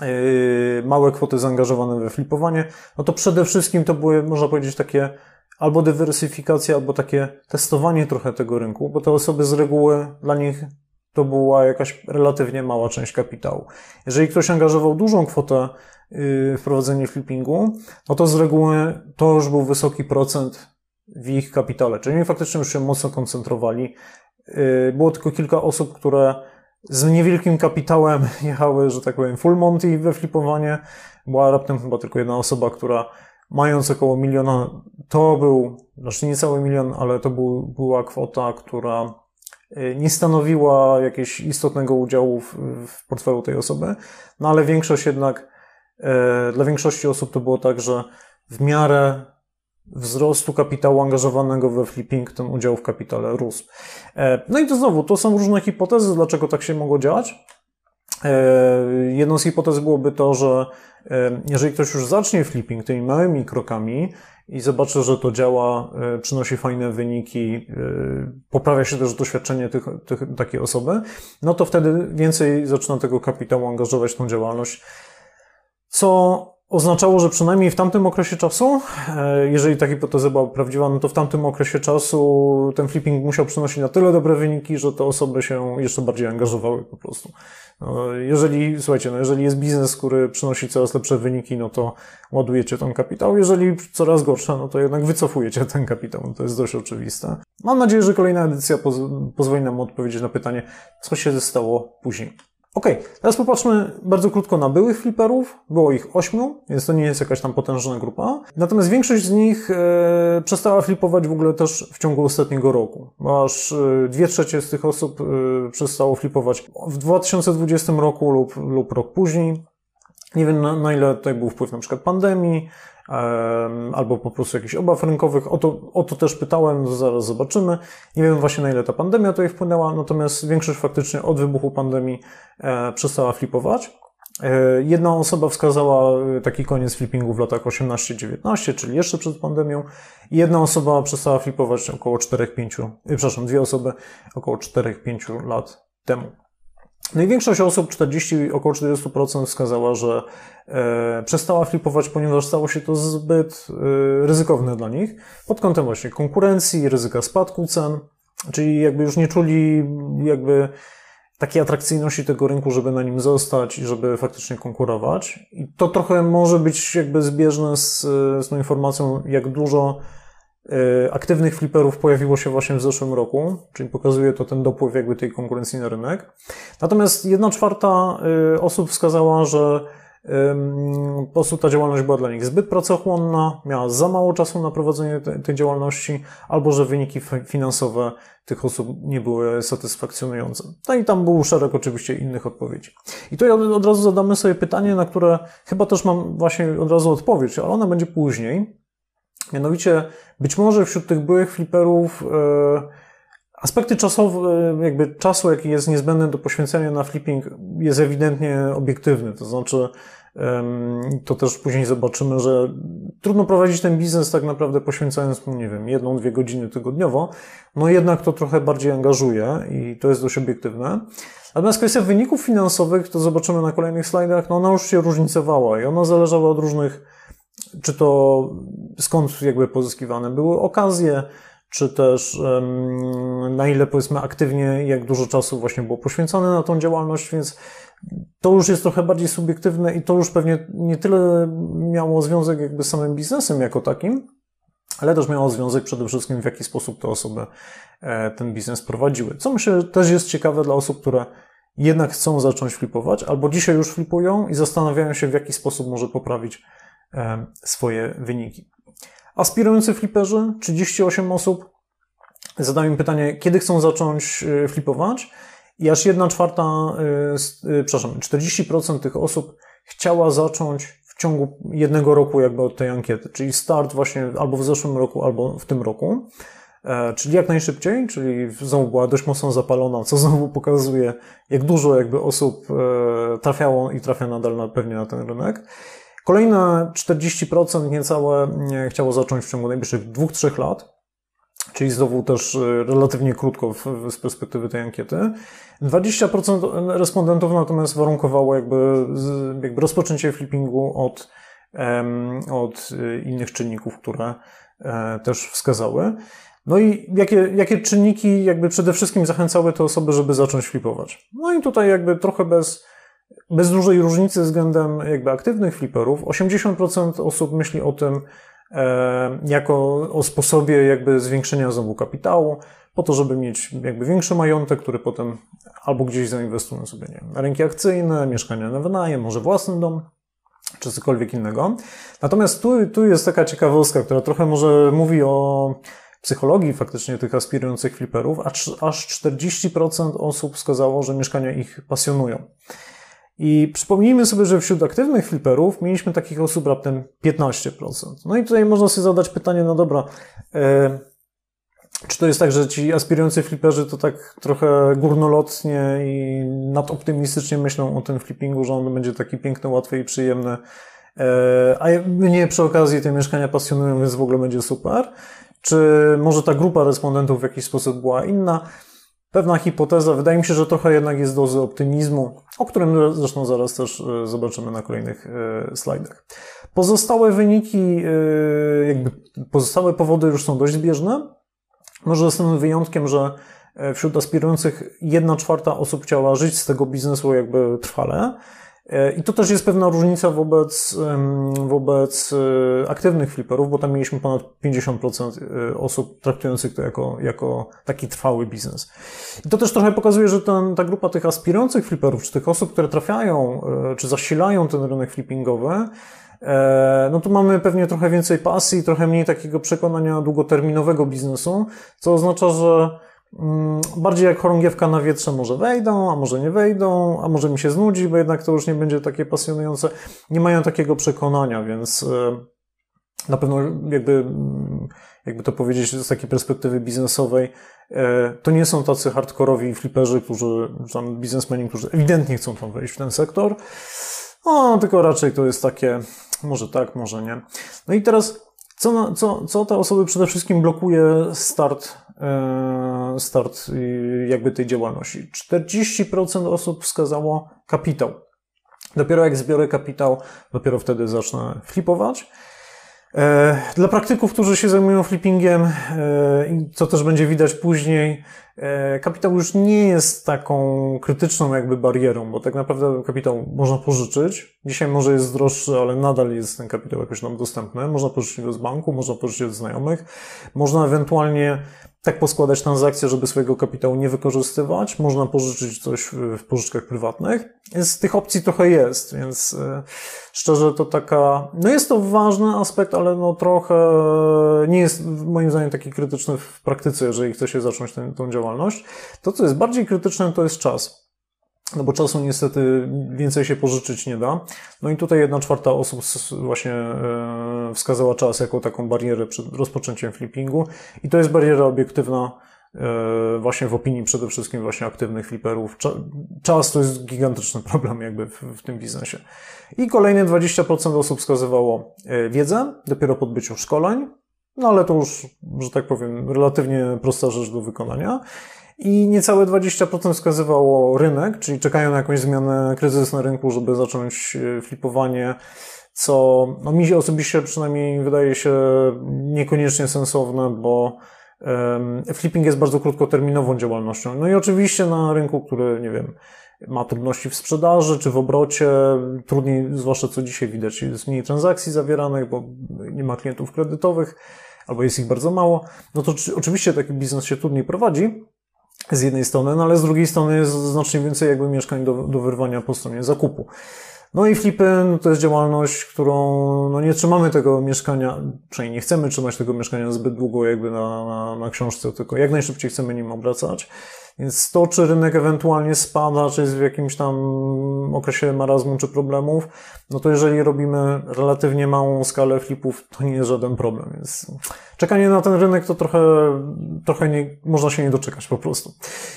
yy, małe kwoty zaangażowane we flipowanie, no to przede wszystkim to były, można powiedzieć, takie albo dywersyfikacja, albo takie testowanie trochę tego rynku, bo te osoby z reguły dla nich to była jakaś relatywnie mała część kapitału. Jeżeli ktoś angażował dużą kwotę w prowadzenie flippingu, no to z reguły to już był wysoki procent w ich kapitale, czyli oni faktycznie już się mocno koncentrowali. Było tylko kilka osób, które z niewielkim kapitałem [laughs] jechały, że tak powiem, full monty we flipowanie. Była raptem chyba tylko jedna osoba, która mając około miliona, to był, znaczy nie cały milion, ale to był, była kwota, która y, nie stanowiła jakiegoś istotnego udziału w, w portfelu tej osoby, no ale większość jednak, e, dla większości osób to było tak, że w miarę wzrostu kapitału angażowanego we flipping ten udział w kapitale rósł. E, no i to znowu, to są różne hipotezy, dlaczego tak się mogło dziać. E, jedną z hipotez byłoby to, że e, jeżeli ktoś już zacznie flipping tymi małymi krokami i zobaczy, że to działa, przynosi fajne wyniki, poprawia się też doświadczenie tych, tych, takiej osoby, no to wtedy więcej zaczyna tego kapitału angażować w tą działalność, co oznaczało, że przynajmniej w tamtym okresie czasu, e, jeżeli ta hipoteza była prawdziwa, no to w tamtym okresie czasu ten flipping musiał przynosić na tyle dobre wyniki, że te osoby się jeszcze bardziej angażowały po prostu. No, jeżeli, słuchajcie, no jeżeli jest biznes, który przynosi coraz lepsze wyniki, no to ładujecie ten kapitał. Jeżeli coraz gorsze, no to jednak wycofujecie ten kapitał. No to jest dość oczywiste. Mam nadzieję, że kolejna edycja pozwoli nam odpowiedzieć na pytanie, co się stało później. Ok, teraz popatrzmy bardzo krótko na byłych fliperów. Było ich ośmiu, więc to nie jest jakaś tam potężna grupa. Natomiast większość z nich e, przestała flipować w ogóle też w ciągu ostatniego roku. Aż e, dwie trzecie z tych osób e, przestało flipować w 2020 roku lub, lub rok później. Nie wiem na, na ile tutaj był wpływ na przykład pandemii, albo po prostu jakichś obaw rynkowych. O to, o to też pytałem, zaraz zobaczymy. Nie wiem właśnie na ile ta pandemia tutaj wpłynęła, natomiast większość faktycznie od wybuchu pandemii e, przestała flipować. E, jedna osoba wskazała e, taki koniec flippingu w latach 18-19, czyli jeszcze przed pandemią. Jedna osoba przestała flipować około 4-5, przepraszam, dwie osoby około 4-5 lat temu. No i większość osób, 40, około 40% wskazała, że e, przestała flipować, ponieważ stało się to zbyt e, ryzykowne dla nich pod kątem właśnie konkurencji, ryzyka spadku cen, czyli jakby już nie czuli jakby takiej atrakcyjności tego rynku, żeby na nim zostać i żeby faktycznie konkurować. I to trochę może być jakby zbieżne z, z tą informacją, jak dużo E, aktywnych fliperów pojawiło się właśnie w zeszłym roku, czyli pokazuje to ten dopływ jakby tej konkurencji na rynek. Natomiast jedna czwarta e, osób wskazała, że po prostu ta działalność była dla nich zbyt pracochłonna, miała za mało czasu na prowadzenie tej działalności, albo że wyniki finansowe tych osób nie były satysfakcjonujące. No i tam był szereg oczywiście innych odpowiedzi. I tu od razu zadamy sobie pytanie, na które chyba też mam właśnie od razu odpowiedź, ale ona będzie później. Mianowicie, być może wśród tych byłych fliperów e, aspekty czasowe, jakby czasu, jaki jest niezbędny do poświęcenia na flipping, jest ewidentnie obiektywny. To znaczy, to też później zobaczymy, że trudno prowadzić ten biznes tak naprawdę poświęcając, nie wiem, jedną, dwie godziny tygodniowo. No jednak to trochę bardziej angażuje i to jest dość obiektywne. Natomiast kwestia wyników finansowych, to zobaczymy na kolejnych slajdach, no ona już się różnicowała i ona zależała od różnych czy to skąd jakby pozyskiwane były okazje, czy też na ile powiedzmy aktywnie, jak dużo czasu właśnie było poświęcone na tą działalność, więc to już jest trochę bardziej subiektywne i to już pewnie nie tyle miało związek jakby z samym biznesem jako takim, ale też miało związek przede wszystkim w jaki sposób te osoby e, ten biznes prowadziły. Co myślę też jest ciekawe dla osób, które jednak chcą zacząć flipować, albo dzisiaj już flipują i zastanawiają się w jaki sposób może poprawić swoje wyniki. Aspirujący fliperzy, 38 osób, zadałem im pytanie, kiedy chcą zacząć e, flipować i aż 1 czwarta, e, przepraszam, 40% tych osób chciała zacząć w ciągu jednego roku jakby od tej ankiety, czyli start właśnie albo w zeszłym roku, albo w tym roku. Czyli jak najszybciej, czyli znowu była dość mocno zapalona, co [laughs] znowu pokazuje, jak dużo jakby osób trafiało i trafia nadal na, pewnie na ten rynek. Kolejne 40% niecałe chciało zacząć w ciągu najbliższych 2-3 lat, czyli znowu też e, relatywnie krótko z perspektywy tej ankiety. 20% respondentów natomiast warunkowało jakby, jakby rozpoczęcie flippingu od, od e, innych czynników, które e, też wskazały. No i jakie, jakie czynniki jakby przede wszystkim zachęcały te osoby, żeby zacząć flipować? No i tutaj jakby trochę bez, bez dużej różnicy względem jakby aktywnych fliperów, 80% osób myśli o tym e, jako o sposobie jakby zwiększenia znowu kapitału, po to, żeby mieć jakby większy majątek, który potem albo gdzieś zainwestują sobie, nie wiem, na rynki akcyjne, mieszkania na wynajem, może własny dom, czy cokolwiek innego. Natomiast tu, tu jest taka ciekawostka, która trochę może mówi o psychologii faktycznie tych aspirujących fliperów, aż, aż 40% osób wskazało, że mieszkania ich pasjonują. I przypomnijmy sobie, że wśród aktywnych fliperów mieliśmy takich osób raptem 15%. No i tutaj można sobie zadać pytanie, no dobra, e, czy to jest tak, że ci aspirujący fliperzy to tak trochę górnolotnie i nadoptymistycznie myślą o tym flippingu, że on będzie taki piękny, łatwy i przyjemny, e, a mnie przy okazji te mieszkania pasjonują, więc w ogóle będzie super? Czy może ta grupa respondentów w jakiś sposób była inna? Pewna hipoteza, wydaje mi się, że trochę jednak jest dozy optymizmu, o którym zresztą zaraz też e, zobaczymy na kolejnych e, slajdach. Pozostałe wyniki, jakby pozostałe powody już są dość zbieżne. Może z tym wyjątkiem, że e, wśród aspirujących jedna czwarta osób chciała żyć z tego biznesu jakby trwale. E, I to też jest pewna różnica wobec, wobec e, aktywnych fliperów, bo tam mieliśmy ponad 50% osób traktujących to jako, jako taki trwały biznes. I to też trochę pokazuje, że ten, ta grupa tych aspirujących fliperów, czy tych osób, które trafiają, czy zasilają ten rynek flippingowy, E, no tu mamy pewnie trochę więcej pasji, trochę mniej takiego przekonania długoterminowego biznesu, co oznacza, że bardziej jak chorągiewka na wietrze może wejdą, a może nie wejdą, a może mi się znudzi, bo jednak to już nie będzie takie pasjonujące. Nie mają takiego przekonania, więc e, na pewno jakby, mm, jakby to powiedzieć z takiej perspektywy biznesowej, e, to nie są tacy hardkorowi fliperzy, którzy, tam biznesmeni, którzy ewidentnie chcą tam wejść w ten sektor. No, tylko raczej to jest takie, może tak, może nie. No i teraz, co, co, co te osoby przede wszystkim blokuje start, start jakby tej działalności? 40% osób wskazało kapitał. Dopiero jak zbiorę kapitał, dopiero wtedy zacznę flipować. E, dla praktyków, którzy się zajmują flippingiem, e, co też będzie widać później, e, kapitał już nie jest taką krytyczną jakby barierą, bo tak naprawdę kapitał można pożyczyć. Dzisiaj może jest droższy, ale nadal jest ten kapitał jakoś nam dostępny. Można pożyczyć go z banku, można pożyczyć od znajomych. Można ewentualnie tak poskładać transakcje, żeby swojego kapitału nie wykorzystywać. Można pożyczyć coś w pożyczkach prywatnych. Więc tych opcji trochę jest, więc e, szczerze to taka, no jest to ważny aspekt, ale no trochę nie jest moim zdaniem taki krytyczny w praktyce, jeżeli chce się zacząć tę, tą działalność. To, co jest bardziej krytyczne, to jest czas. No bo czasu niestety więcej się pożyczyć nie da. No i tutaj jedna czwarta osób właśnie e, wskazała czas jako taką barierę przed rozpoczęciem flippingu i to jest bariera obiektywna e, właśnie w opinii przede wszystkim właśnie aktywnych fliperów. Czas to jest gigantyczny problem jakby w, tym biznesie. I kolejne 20% osób wskazywało e, wiedzę, dopiero po odbyciu szkoleń, no ale to już, że tak powiem, relatywnie prosta rzecz do wykonania i niecałe 20% wskazywało rynek, czyli czekają na jakąś zmianę, kryzys na rynku, żeby zacząć e, flipowanie, co no, mi się osobiście przynajmniej wydaje się niekoniecznie sensowne, bo flipping jest bardzo krótkoterminową działalnością. No i oczywiście na rynku, który, nie wiem, ma trudności w sprzedaży czy w obrocie, trudniej, zwłaszcza co dzisiaj widać, jest mniej transakcji zawieranych, bo nie ma klientów kredytowych, albo jest ich bardzo mało, no to oczywiście taki biznes się trudniej prowadzi, z jednej strony, no ale z drugiej strony jest znacznie więcej jakby mieszkań do, do wyrwania po stronie zakupu. No i flipy no to jest działalność, którą no nie trzymamy tego mieszkania, przynajmniej nie chcemy trzymać tego mieszkania zbyt długo jakby na, na, na książce, tylko jak najszybciej chcemy nim obracać. Więc to, czy rynek ewentualnie spada, czy jest w jakimś tam okresie marazmu czy problemów, no to jeżeli robimy relatywnie małą skalę flipów, to nie jest żaden problem. Więc czekanie na ten rynek to trochę, trochę nie, można się nie doczekać po prostu.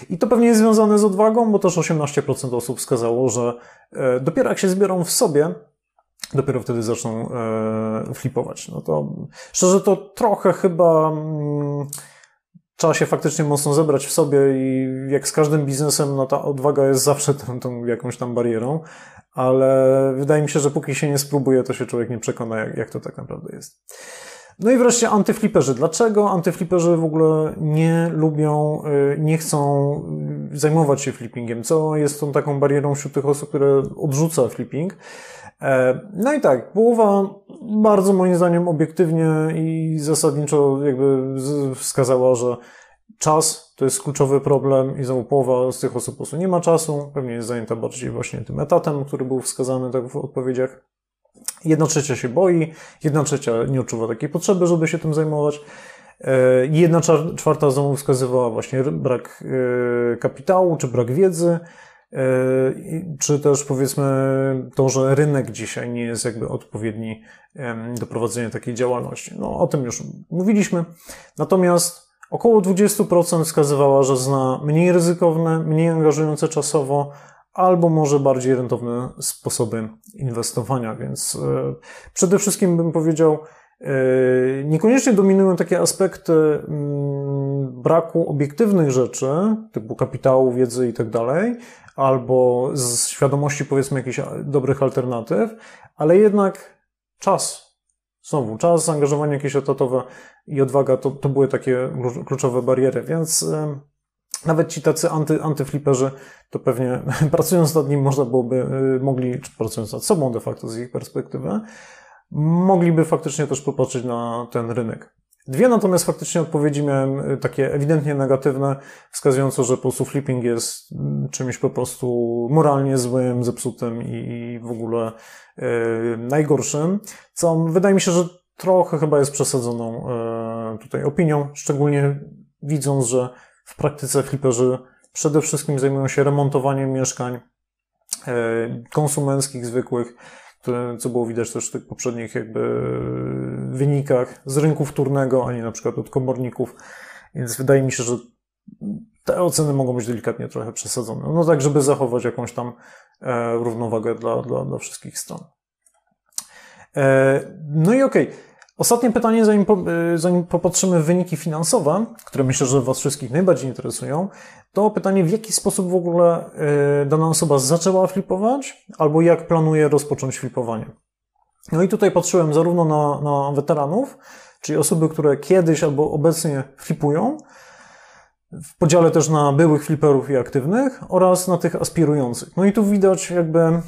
I to pewnie jest związane z odwagą, bo też 18% osób wskazało, że e, dopiero jak się zbiorą w sobie, dopiero wtedy zaczną e, flipować. No to szczerze to trochę chyba mm, trzeba się faktycznie mocno zebrać w sobie i jak z każdym biznesem, no ta odwaga jest zawsze tą, tą jakąś tam barierą, ale wydaje mi się, że póki się nie spróbuje, to się człowiek nie przekona, jak, jak to tak naprawdę jest. No i wreszcie antyfliperzy. Dlaczego antyfliperzy w ogóle nie lubią, y, nie chcą y, zajmować się flippingiem? Co jest tą taką barierą wśród tych osób, które odrzuca flipping? E, no i tak, połowa bardzo moim zdaniem obiektywnie i zasadniczo jakby wskazała, że czas to jest kluczowy problem i znowu połowa z tych osób po prostu nie ma czasu, pewnie jest zajęta bardziej właśnie tym etatem, który był wskazany tak w odpowiedziach. Jedna trzecia się boi, jedna trzecia nie odczuwa takiej potrzeby, żeby się tym zajmować. E, jedna czwarta znowu wskazywała właśnie brak e, kapitału czy brak wiedzy, czy też powiedzmy to, że rynek dzisiaj nie jest jakby odpowiedni do prowadzenia takiej działalności. No o tym już mówiliśmy. Natomiast około 20% wskazywała, że zna mniej ryzykowne, mniej angażujące czasowo, albo może bardziej rentowne sposoby inwestowania. Więc e, przede wszystkim bym powiedział, e, niekoniecznie dominują takie aspekty mm, braku obiektywnych rzeczy, typu kapitału, wiedzy i tak dalej, albo z świadomości powiedzmy jakichś dobrych alternatyw, ale jednak czas. Znowu, czas, zaangażowanie jakieś etatowe i odwaga to, to były takie kluczowe bariery, więc e, nawet ci tacy anty, antyfliperzy, to pewnie [laughs] pracując nad nim można byłoby, y, mogli, czy pracując nad sobą de facto z ich perspektywy, mogliby faktycznie też popatrzeć na ten rynek. Dwie natomiast faktycznie odpowiedzi miałem y, takie ewidentnie negatywne, wskazujące, że po prostu flipping jest mm, czymś po prostu moralnie złym, zepsutym i w ogóle yy, najgorszym, co wydaje mi się, że trochę chyba jest przesadzoną yy, tutaj opinią, szczególnie widząc, że w praktyce fliperzy przede wszystkim zajmują się remontowaniem mieszkań e, konsumenckich, zwykłych, co było widać też w tych poprzednich jakby wynikach z rynku wtórnego, a nie na przykład od komorników. Więc wydaje mi się, że te oceny mogą być delikatnie trochę przesadzone. No tak, żeby zachować jakąś tam e, równowagę dla, dla, dla wszystkich stron. E, no i okej. Okay. Ostatnie pytanie, zanim, po, y, zanim popatrzymy w wyniki finansowe, które myślę, że Was wszystkich najbardziej interesują, to pytanie, w jaki sposób w ogóle y, dana osoba zaczęła flipować, albo jak planuje rozpocząć flipowanie. No i tutaj patrzyłem zarówno na, na weteranów, czyli osoby, które kiedyś albo obecnie flipują, w podziale też na byłych fliperów i aktywnych oraz na tych aspirujących. No i tu widać jakby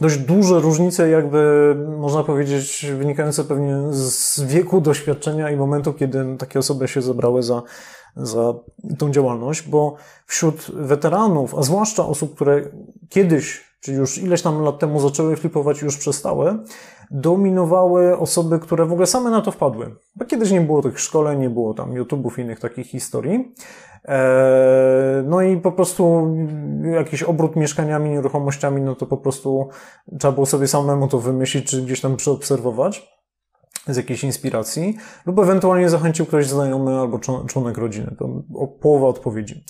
dość duże różnice, jakby można powiedzieć, wynikające pewnie z wieku, doświadczenia i momentu, kiedy takie osoby się zebrały za, za tą działalność, bo wśród weteranów, a zwłaszcza osób, które kiedyś, czy już ileś tam lat temu zaczęły flipować i już przestały, dominowały osoby, które w ogóle same na to wpadły. Bo kiedyś nie było tych szkoleń, nie było tam YouTube'ów i innych takich historii. E, no i po prostu jakiś obrót mieszkaniami, nieruchomościami, no to po prostu trzeba było sobie samemu to wymyślić, czy gdzieś tam przeobserwować z jakiejś inspiracji, lub ewentualnie zachęcił ktoś znajomy albo członek rodziny. To połowa odpowiedzi.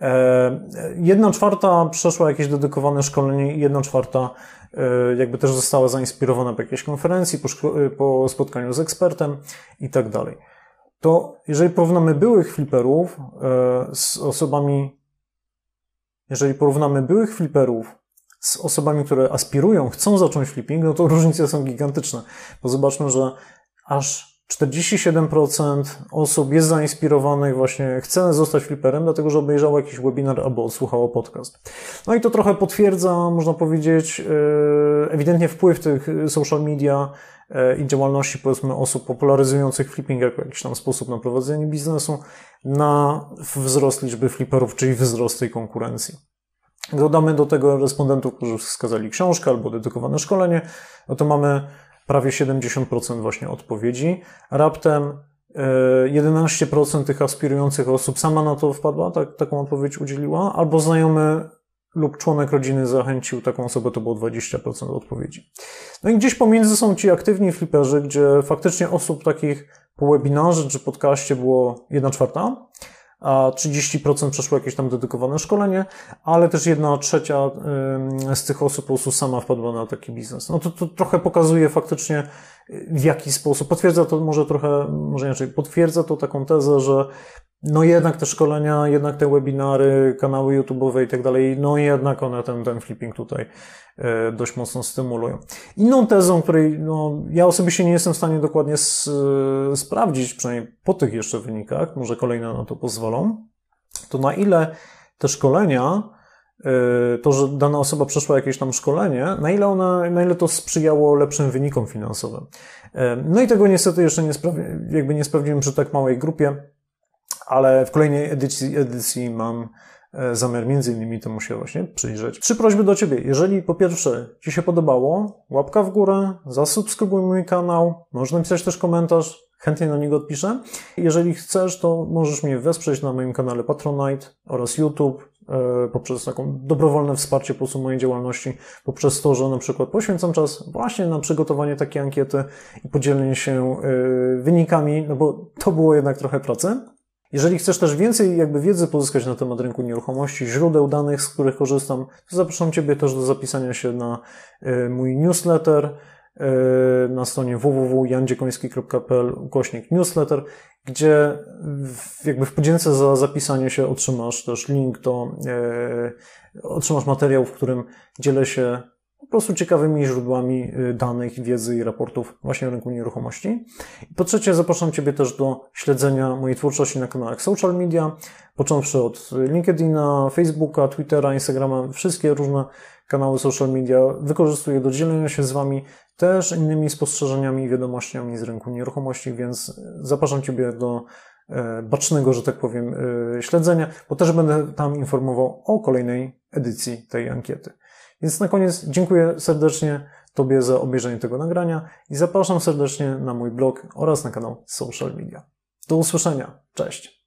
E, jedna czwarta przeszła jakieś dedykowane szkolenie i jedna czwarta e, jakby też została zainspirowana po jakiejś konferencji, po, po spotkaniu z ekspertem i tak dalej to jeżeli porównamy byłych fliperów e, z osobami, jeżeli porównamy byłych fliperów z osobami, które aspirują, chcą zacząć flipping, no to różnice są gigantyczne. Bo zobaczmy, że aż 47% osób jest zainspirowanych właśnie, chce zostać fliperem, dlatego że obejrzało jakiś webinar albo odsłuchało podcast. No i to trochę potwierdza, można powiedzieć, e, ewidentnie wpływ tych social media i działalności, powiedzmy, osób popularyzujących flipping jako jakiś tam sposób na prowadzenie biznesu na wzrost liczby flipperów, czyli wzrost tej konkurencji. Dodamy do tego respondentów, którzy wskazali książkę albo dedykowane szkolenie, no to mamy prawie 70% właśnie odpowiedzi. Raptem 11% e, tych aspirujących osób sama na to wpadła, tak, taką odpowiedź udzieliła, albo znajomy lub członek rodziny zachęcił taką osobę, to było 20% odpowiedzi. No i gdzieś pomiędzy są ci aktywni fliperzy, gdzie faktycznie osób takich po webinarze czy podcaście było 1 czwarta, a 30% przeszło jakieś tam dedykowane szkolenie, ale też 1 trzecia z tych osób po prostu sama wpadła na taki biznes. No to, to trochę pokazuje faktycznie, w jaki sposób, potwierdza to może trochę, może inaczej, potwierdza to taką tezę, że no jednak te szkolenia, jednak te webinary, kanały YouTube'owe i tak dalej, no jednak one ten, ten flipping tutaj e, dość mocno stymulują. Inną tezą, której no, ja osobiście nie jestem w stanie dokładnie s, sprawdzić, przynajmniej po tych jeszcze wynikach, może kolejne na to pozwolą, to na ile te szkolenia, e, to, że dana osoba przeszła jakieś tam szkolenie, na ile, ona, na ile to sprzyjało lepszym wynikom finansowym. E, no i tego niestety jeszcze nie, sprawi- jakby nie sprawdziłem przy tak małej grupie, ale w kolejnej edycji, edycji mam e, zamiar między innymi temu się właśnie przyjrzeć. Trzy prośby do Ciebie. Jeżeli po pierwsze Ci się podobało, łapka w górę, zasubskrybuj mój kanał, możesz napisać też komentarz, chętnie na niego odpiszę. Jeżeli chcesz, to możesz mnie wesprzeć na moim kanale Patronite oraz YouTube poprzez taką dobrowolne wsparcie po prostu mojej działalności, poprzez to, że na przykład poświęcam czas właśnie na przygotowanie takiej ankiety i podzielenie się e, wynikami, no bo to było jednak trochę pracy. Jeżeli chcesz też więcej jakby wiedzy pozyskać na temat rynku nieruchomości, źródeł danych, z których korzystam, to zapraszam Ciebie też do zapisania się na e, mój newsletter e, na stronie www.jandziekoński.pl ukośnik newsletter, gdzie jakby w podzięce za zapisanie się otrzymasz też link do, e, otrzymasz materiał, w którym dzielę się po prostu ciekawymi źródłami y, danych, wiedzy i raportów właśnie o rynku nieruchomości. I po trzecie, zapraszam Ciebie też do śledzenia mojej twórczości na kanałach social media, począwszy od LinkedIna, Facebooka, Twittera, Instagrama, wszystkie różne kanały social media wykorzystuję do dzielenia się z Wami też innymi spostrzeżeniami i wiadomościami z rynku nieruchomości, więc zapraszam Ciebie do e, bacznego, że tak powiem, e, śledzenia, bo też będę tam informował o kolejnej edycji tej ankiety. Więc na koniec dziękuję serdecznie Tobie za obejrzenie tego nagrania i zapraszam serdecznie na mój blog oraz na kanał social media. Do usłyszenia. Cześć.